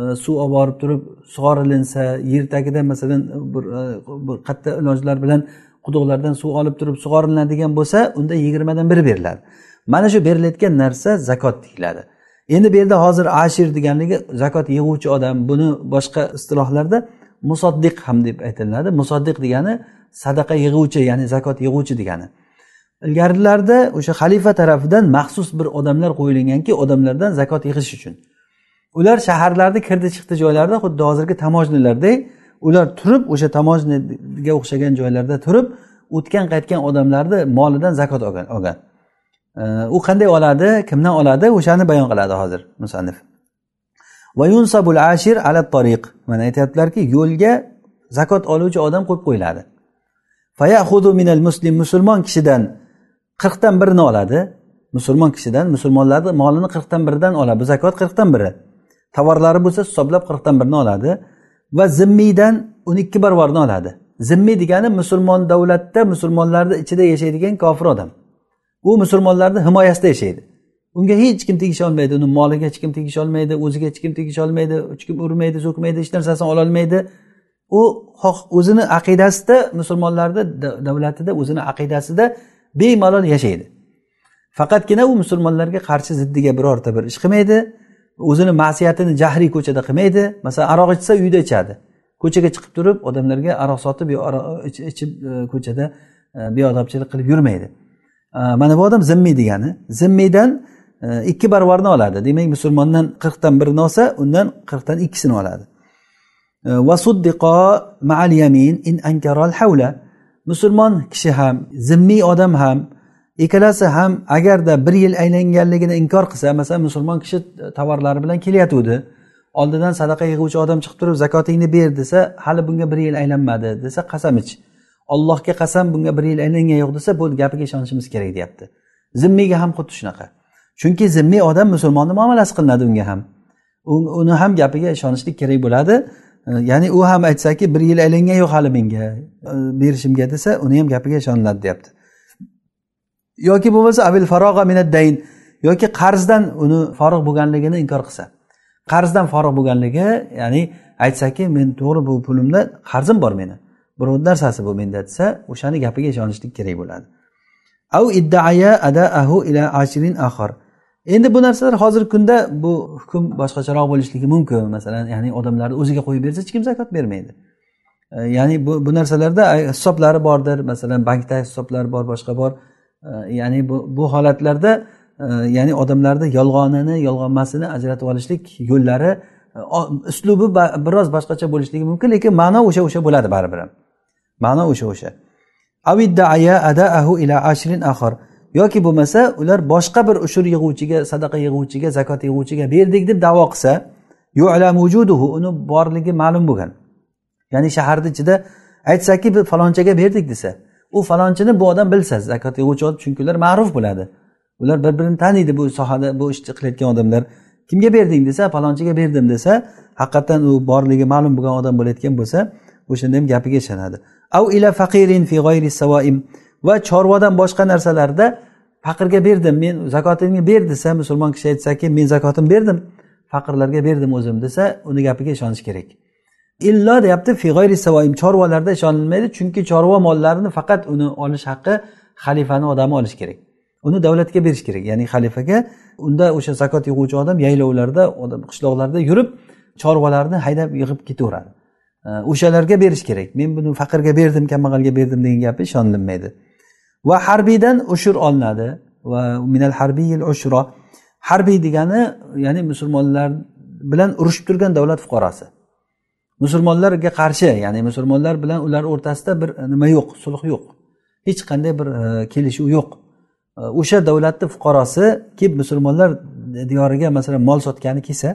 e, suv olib borib turib sug'orilinsa yer tagida masalan bir, e, bir katta ilojlar bilan quduqlardan suv olib turib sug'oriladigan bo'lsa unda yigirmadan biri beriladi. Mana shu berilayotgan narsa zakot deyiladi. Endi bu yerda hozir ashir deganligi zakot yig'uvchi odam buni boshqa istilohlarda musoddiq ham deb aytiladi musoddiq degani sadaqa yig'uvchi ya'ni zakot yig'uvchi degani. Ilgarilarda o'sha xalifa tarafidan maxsus bir odamlar qo'yilganki odamlardan zakot yig'ish uchun. Ular shaharlarni kirdi chiqdi joylarida xuddi hozirgi tamojnilardek ular turib o'sha tamojniga o'xshagan joylarda turib o'tgan qaytgan odamlarni molidan zakot olgan. U qanday oladi kimdan oladi o'shani bayon qiladi hozir musannif. Ashir ala tariq mana aytyaptilarki yo'lga zakot oluvchi odam qo'yib qo'yiladi. Minal muslim musulmon kishidan qirqdan birini oladi. Musulmon kishidan musulmonlarni molini qirqdan biridan oladi bu zakot qirqdan biri. Tovarlari bo'lsa hisoblab qirqdan birini oladi. Va zimmiydan o'n ikki barobarini oladi. Zimmiy degani musulmon davlatda musulmonlarni ichida yashaydigan kofir odam. U musulmonlarni himoyasida yashaydi. Unga hech kim tegisha olmaydi uni moliga hech kim tegisha olmaydi o'ziga hech kim tegisha olmaydi hech kim urmaydi so'kmaydi hech narsasini ololmaydi u o'zini aqidasida musulmonlarni davlatida o'zini aqidasida bemalol yashaydi. Faqatgina u musulmonlarga qarshi ziddiga birorta bir ish qilmaydi. O'zini ma'siyatini jahriy ko'chada qilmaydi. Masalan aroq ichsa uyda ichadi. Ko'chaga chiqib turib odamlarga aroq sotib ichib e, ko'chada e, beodobchilik qilib yurmaydi. Mana bu odam zimmiy degani. Zimmiydan e, ikki barvarni oladi. Demak musulmondan qirqdan birini olsa undan qirqdan ikkisini oladi. Musulmon kishi ham zimmiy odam ham ikkalasi ham agarda bir yil aylanganligini inkor qilsa masalan musulmon kishi tovarlari bilan kelayotgandi oldidan sadaqa yig'uvchi odam chiqib turib zakotingni ber desa hali bunga bir yil aylanmadi desa qasam ich. Ollohga qasam bunga bir yil aylangan yo'q desa bu gapiga ishonishimiz kerak deyapti. Zimmiyga ham xuddi shunaqa. Chunki zimmiy odam musulmonni muomalasi qilinadi unga ham. Uni ham gapiga ishonishlik kerak bo'ladi. Ya'ni u ham aytsaki bir yil aylangan yo'q hali menga e, berishimga desa uni ham gapiga ishoniladi deyapti. Yoki bo'lmasa avil farog'a minaddayn yoki qarzdan uni forig' bo'lganligini inkor qilsa. Qarzdan forig' bo'lganligi ya'ni aytsaki men to'g'ri bu pulimda qarzim bor meni. Birov narsasi bu menda desa o'shani gapiga ishonishlik kerak bo'ladi. Au iddaaya adaahu ila ashrin axir endi bu narsalar hozirgi kunda bu hukm boshqacharoq bo'lishligi mumkin. Masalan ya'ni odamlarni o'ziga qo'yib bersa hech kim zakot bermaydi. E, ya'ni bu bu narsalarda e, hisoblari bordir. Masalan bankda hisoblar bor boshqa bor. E, ya'ni bu bu holatlarda e, ya'ni odamlarni yolg'onini yolg'onmasini ajratib olishlik yo'llari e, uslubi biroz boshqacha bo'lishligi mumkin lekin ma'no o'sha o'sha bo'ladi baribir ham. Ma'no o'sha o'sha. Yoki bo'lmasa ular boshqa bir ushur yig'uvchiga sadaqa yig'uvchiga zakot yig'uvchiga berdik deb davo qilsa uni borligi ma'lum bo'lgan. Ya'ni shaharni ichida aytsaki biz falonchaga berdik desa u falonchini bu odam bilsa zakot yig'uvchi odam chunki ular ma'ruf bo'ladi. Ular bir birini taniydi bu sohada bu ishni qilayotgan odamlar. Kimga berding? desa falonchiga berdim desa haqiqatdan u borligi ma'lum bo'lgan odam bo'layotgan bo'lsa o'shanda ham gapiga ishonadi. Av ila faqirin fi g'ayri savoim va chorvadan boshqa narsalarda faqirga berdim. Men zakotingni ber desa musulmon kishi aytsaki men zakotimni berdim faqirlarga berdim o'zim desa uni gapiga ishonish kerak. Illo deyapti fi g'ayri savoim chorvalarda ishonilmaydi chunki chorva mollarini faqat uni olish haqqi xalifani odami olishi kerak. Uni davlatga berish kerak ya'ni xalifaga. Unda o'sha zakot yig'uvchi odam yaylovlarda qishloqlarda yurib chorvalarni haydab yig'ib ketaveradi. O'shalarga berish kerak. Men buni faqirga berdim kambag'alga berdim degan gapi ishonilmaydi. Va harbiydan ushur olinadi. Va minal harbiyil ushro. Harbiy degani ya'ni musulmonlar bilan urushib turgan davlat fuqarosi. Musulmonlarga qarshi ya'ni musulmonlar bilan ular o'rtasida bir e, nima yo'q sulh yo'q. Hech qanday bir e, kelishuv yo'q. E, o'sha davlatni fuqarosi kelib musulmonlar diyoriga masalan mol sotgani kelsa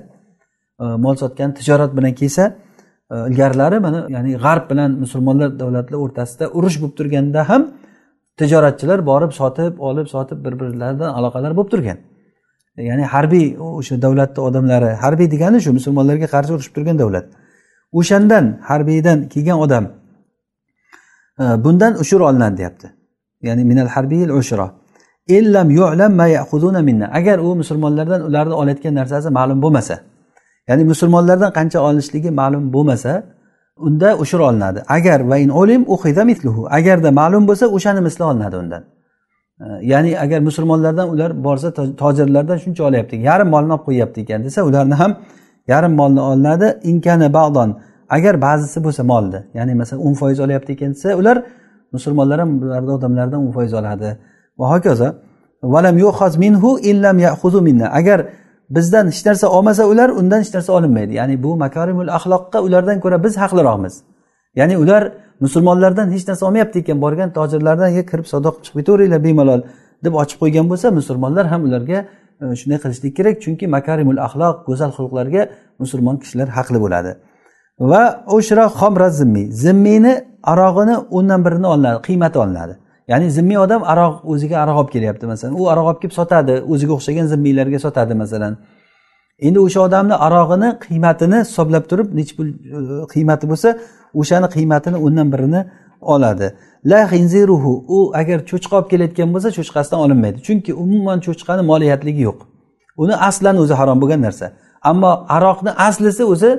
e, mol sotgani tijorat bilan kelsa E, ilgarilari mana ya'ni g'arb bilan musulmonlar davlatlar o'rtasida urush bo'lib turganda ham tijoratchilar borib sotib olib sotib bir birlaridan aloqalar bo'lib turgan. E, ya'ni harbiy o'sha davlatni odamlari harbiy degani shu musulmonlarga qarshi urushib turgan davlat. O'shandan harbiydan kelgan odam e, bundan ushur olinadi deyapti. Ya'ni minal harbiyil ushro. Illam yu'lam ma ya'khuduna minna. Agar u musulmonlardan ularni olayotgan narsasi ma'lum bo'lmasa ya'ni musulmonlardan qancha olinishligi ma'lum bo'lmasa unda ushur olinadi. Agar va in olim mitluhu agarda ma'lum bo'lsa o'shani misli olinadi undan. E, ya'ni agar musulmonlardan ular borsa tojirlardan shuncha olyapti yarim molni olib qo'yyapti ekan desa ularni ham yarim molni olinadi. Inkani ba'don agar ba'zisi bo'lsa molni ya'ni masalan o'n foiz olyapti ekan desa ular musulmonlar ham bularni odamlardan o'n foiz oladi. Va hokazo valam minhu illam minna. Agar bizdan hech narsa olmasa ular undan hech narsa olinmaydi. Ya'ni bu makarimul axloqqa ulardan ko'ra biz haqliroqmiz. Ya'ni ular musulmonlardan hech narsa olmayapti ekan borgan tojirlardan kirib savdo qilib chiqib ketaveringlar bemalol deb ochib qo'ygan bo'lsa musulmonlar ham ularga e, shunday qilishlik kerak. Chunki makarimul axloq go'zal xulqlarga musulmon kishilar haqli bo'ladi. Va o'shra xomra zimmiy. Zimmiyni arog'ini o'ndan birini olinadi qiymati olinadi. Ya'ni zimmiy odam aroq o'ziga aroq olib kelyapti masalan. U aroq olib kelib sotadi o'ziga o'xshagan zimmiylarga sotadi masalan. Endi o'sha odamni arog'ini qiymatini hisoblab turib nechi pul e, qiymati bo'lsa o'shani qiymatini o'ndan birini oladi. La hinziruhu u agar cho'chqa olib kelayotgan bo'lsa cho'chqasidan olinmaydi. Chunki umuman cho'chqani moliyatligi yo'q. Uni aslan o'zi harom bo'lgan narsa. Ammo aroqni aslisi o'zi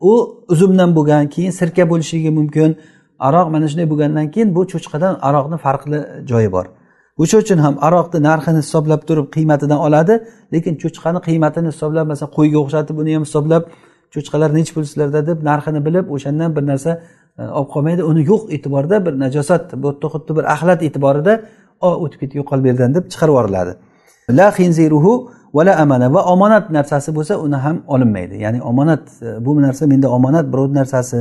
u uzumdan bo'lgan keyin sirka bo'lishligi mumkin aroq mana shunday bo'lgandan keyin bu cho'chqadan aroqni farqli joyi bor. O'sha uchun ham aroqni narxini hisoblab turib qiymatidan oladi lekin cho'chqani qiymatini hisoblab masalan qo'yga o'xshatib uni ham hisoblab cho'chqalar nechi pul sizlarda deb narxini bilib o'shandan bir narsa e, olib qolmaydi. Uni yo'q e'tiborda bir najosat bu yerda xuddi bir axlat e'tiborida o'tib ketib yo'qol bu yerdan deb chiqarib yuboriladi. La xinziruhu vala amana va omonat narsasi bo'lsa uni ham olinmaydi. Ya'ni omonat e, bu narsa menda omonat birovni narsasi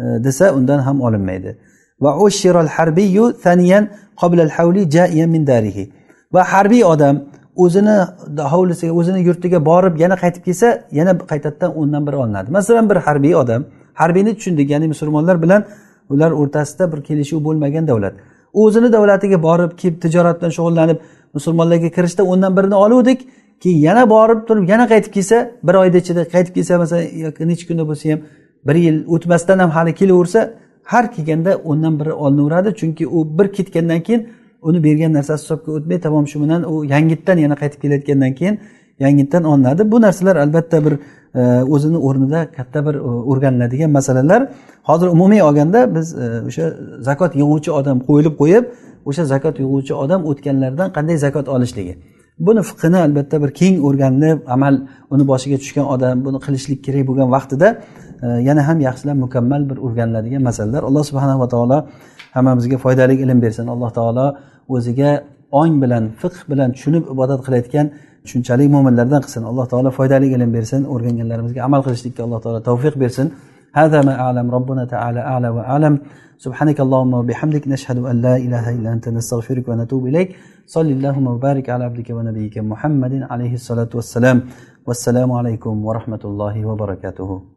E, desa undan ham olinmaydi. Va ushiral harbiyu thaniyan qoblal havli jaiyan min darihi. Va harbiy odam o'zini hovlisiga o'zini yurtiga borib yana qaytib kelsa yana qaytadan o'ndan biri olinadi. Masalan bir harbiy odam harbiyni tushundik ya'ni musulmonlar bilan ular o'rtasida bir kelishuv bo'lmagan davlat. O'zini davlatiga borib kelib tijorat bilan shug'ullanib musulmonlarga kirishda o'ndan birini oluvdik keyin yana borib turib yana qaytib kelsa bir oyni ichida qaytib kelsa masalan yoki necha kunda bo'lsa ham bir yil o'tmasdan ham hali kelaversa har kelganda o'ndan biri olinaveradi chunki u bir ketgandan keyin uni bergan narsasi hisobga o'tmay tamom shu bilan u yangitdan yana qaytib kelayotgandan keyin yangitdan olinadi. Bu narsalar albatta bir e, o'zini o'rnida katta bir e, o'rganiladigan masalalar. Hozir umumiy olganda biz e, o'sha zakot yig'uvchi odam qo'yilib qo'yib o'sha zakot yig'uvchi odam o'tganlardan qanday zakot olishligi. Buni fiqini albatta bir keng o'rganib amal uni boshiga tushgan odam buni qilishlik kerak bo'lgan vaqtida yana ham yaxshilab mukammal bir o'rganiladigan masalalar alloh subhanava taolo hammamizga foydali ilm bersin alloh taolo o'ziga ong bilan fiqh bilan tushunib ibodat qilayotgan tushunchali mo'minlardan qilsin alloh taolo foydali ilm bersin o'rganganlarimizga amal qilishlikka alloh taolo tavfiq bersin هذا ما أعلم ربنا تعالى أعلى وأعلم سبحانك اللهم وبحمدك نشهد أن لا إله إلا أنت نستغفرك ونتوب إليك صل اللهم وبارك على عبدك ونبيك محمد عليه الصلاة والسلام والسلام عليكم ورحمة الله وبركاته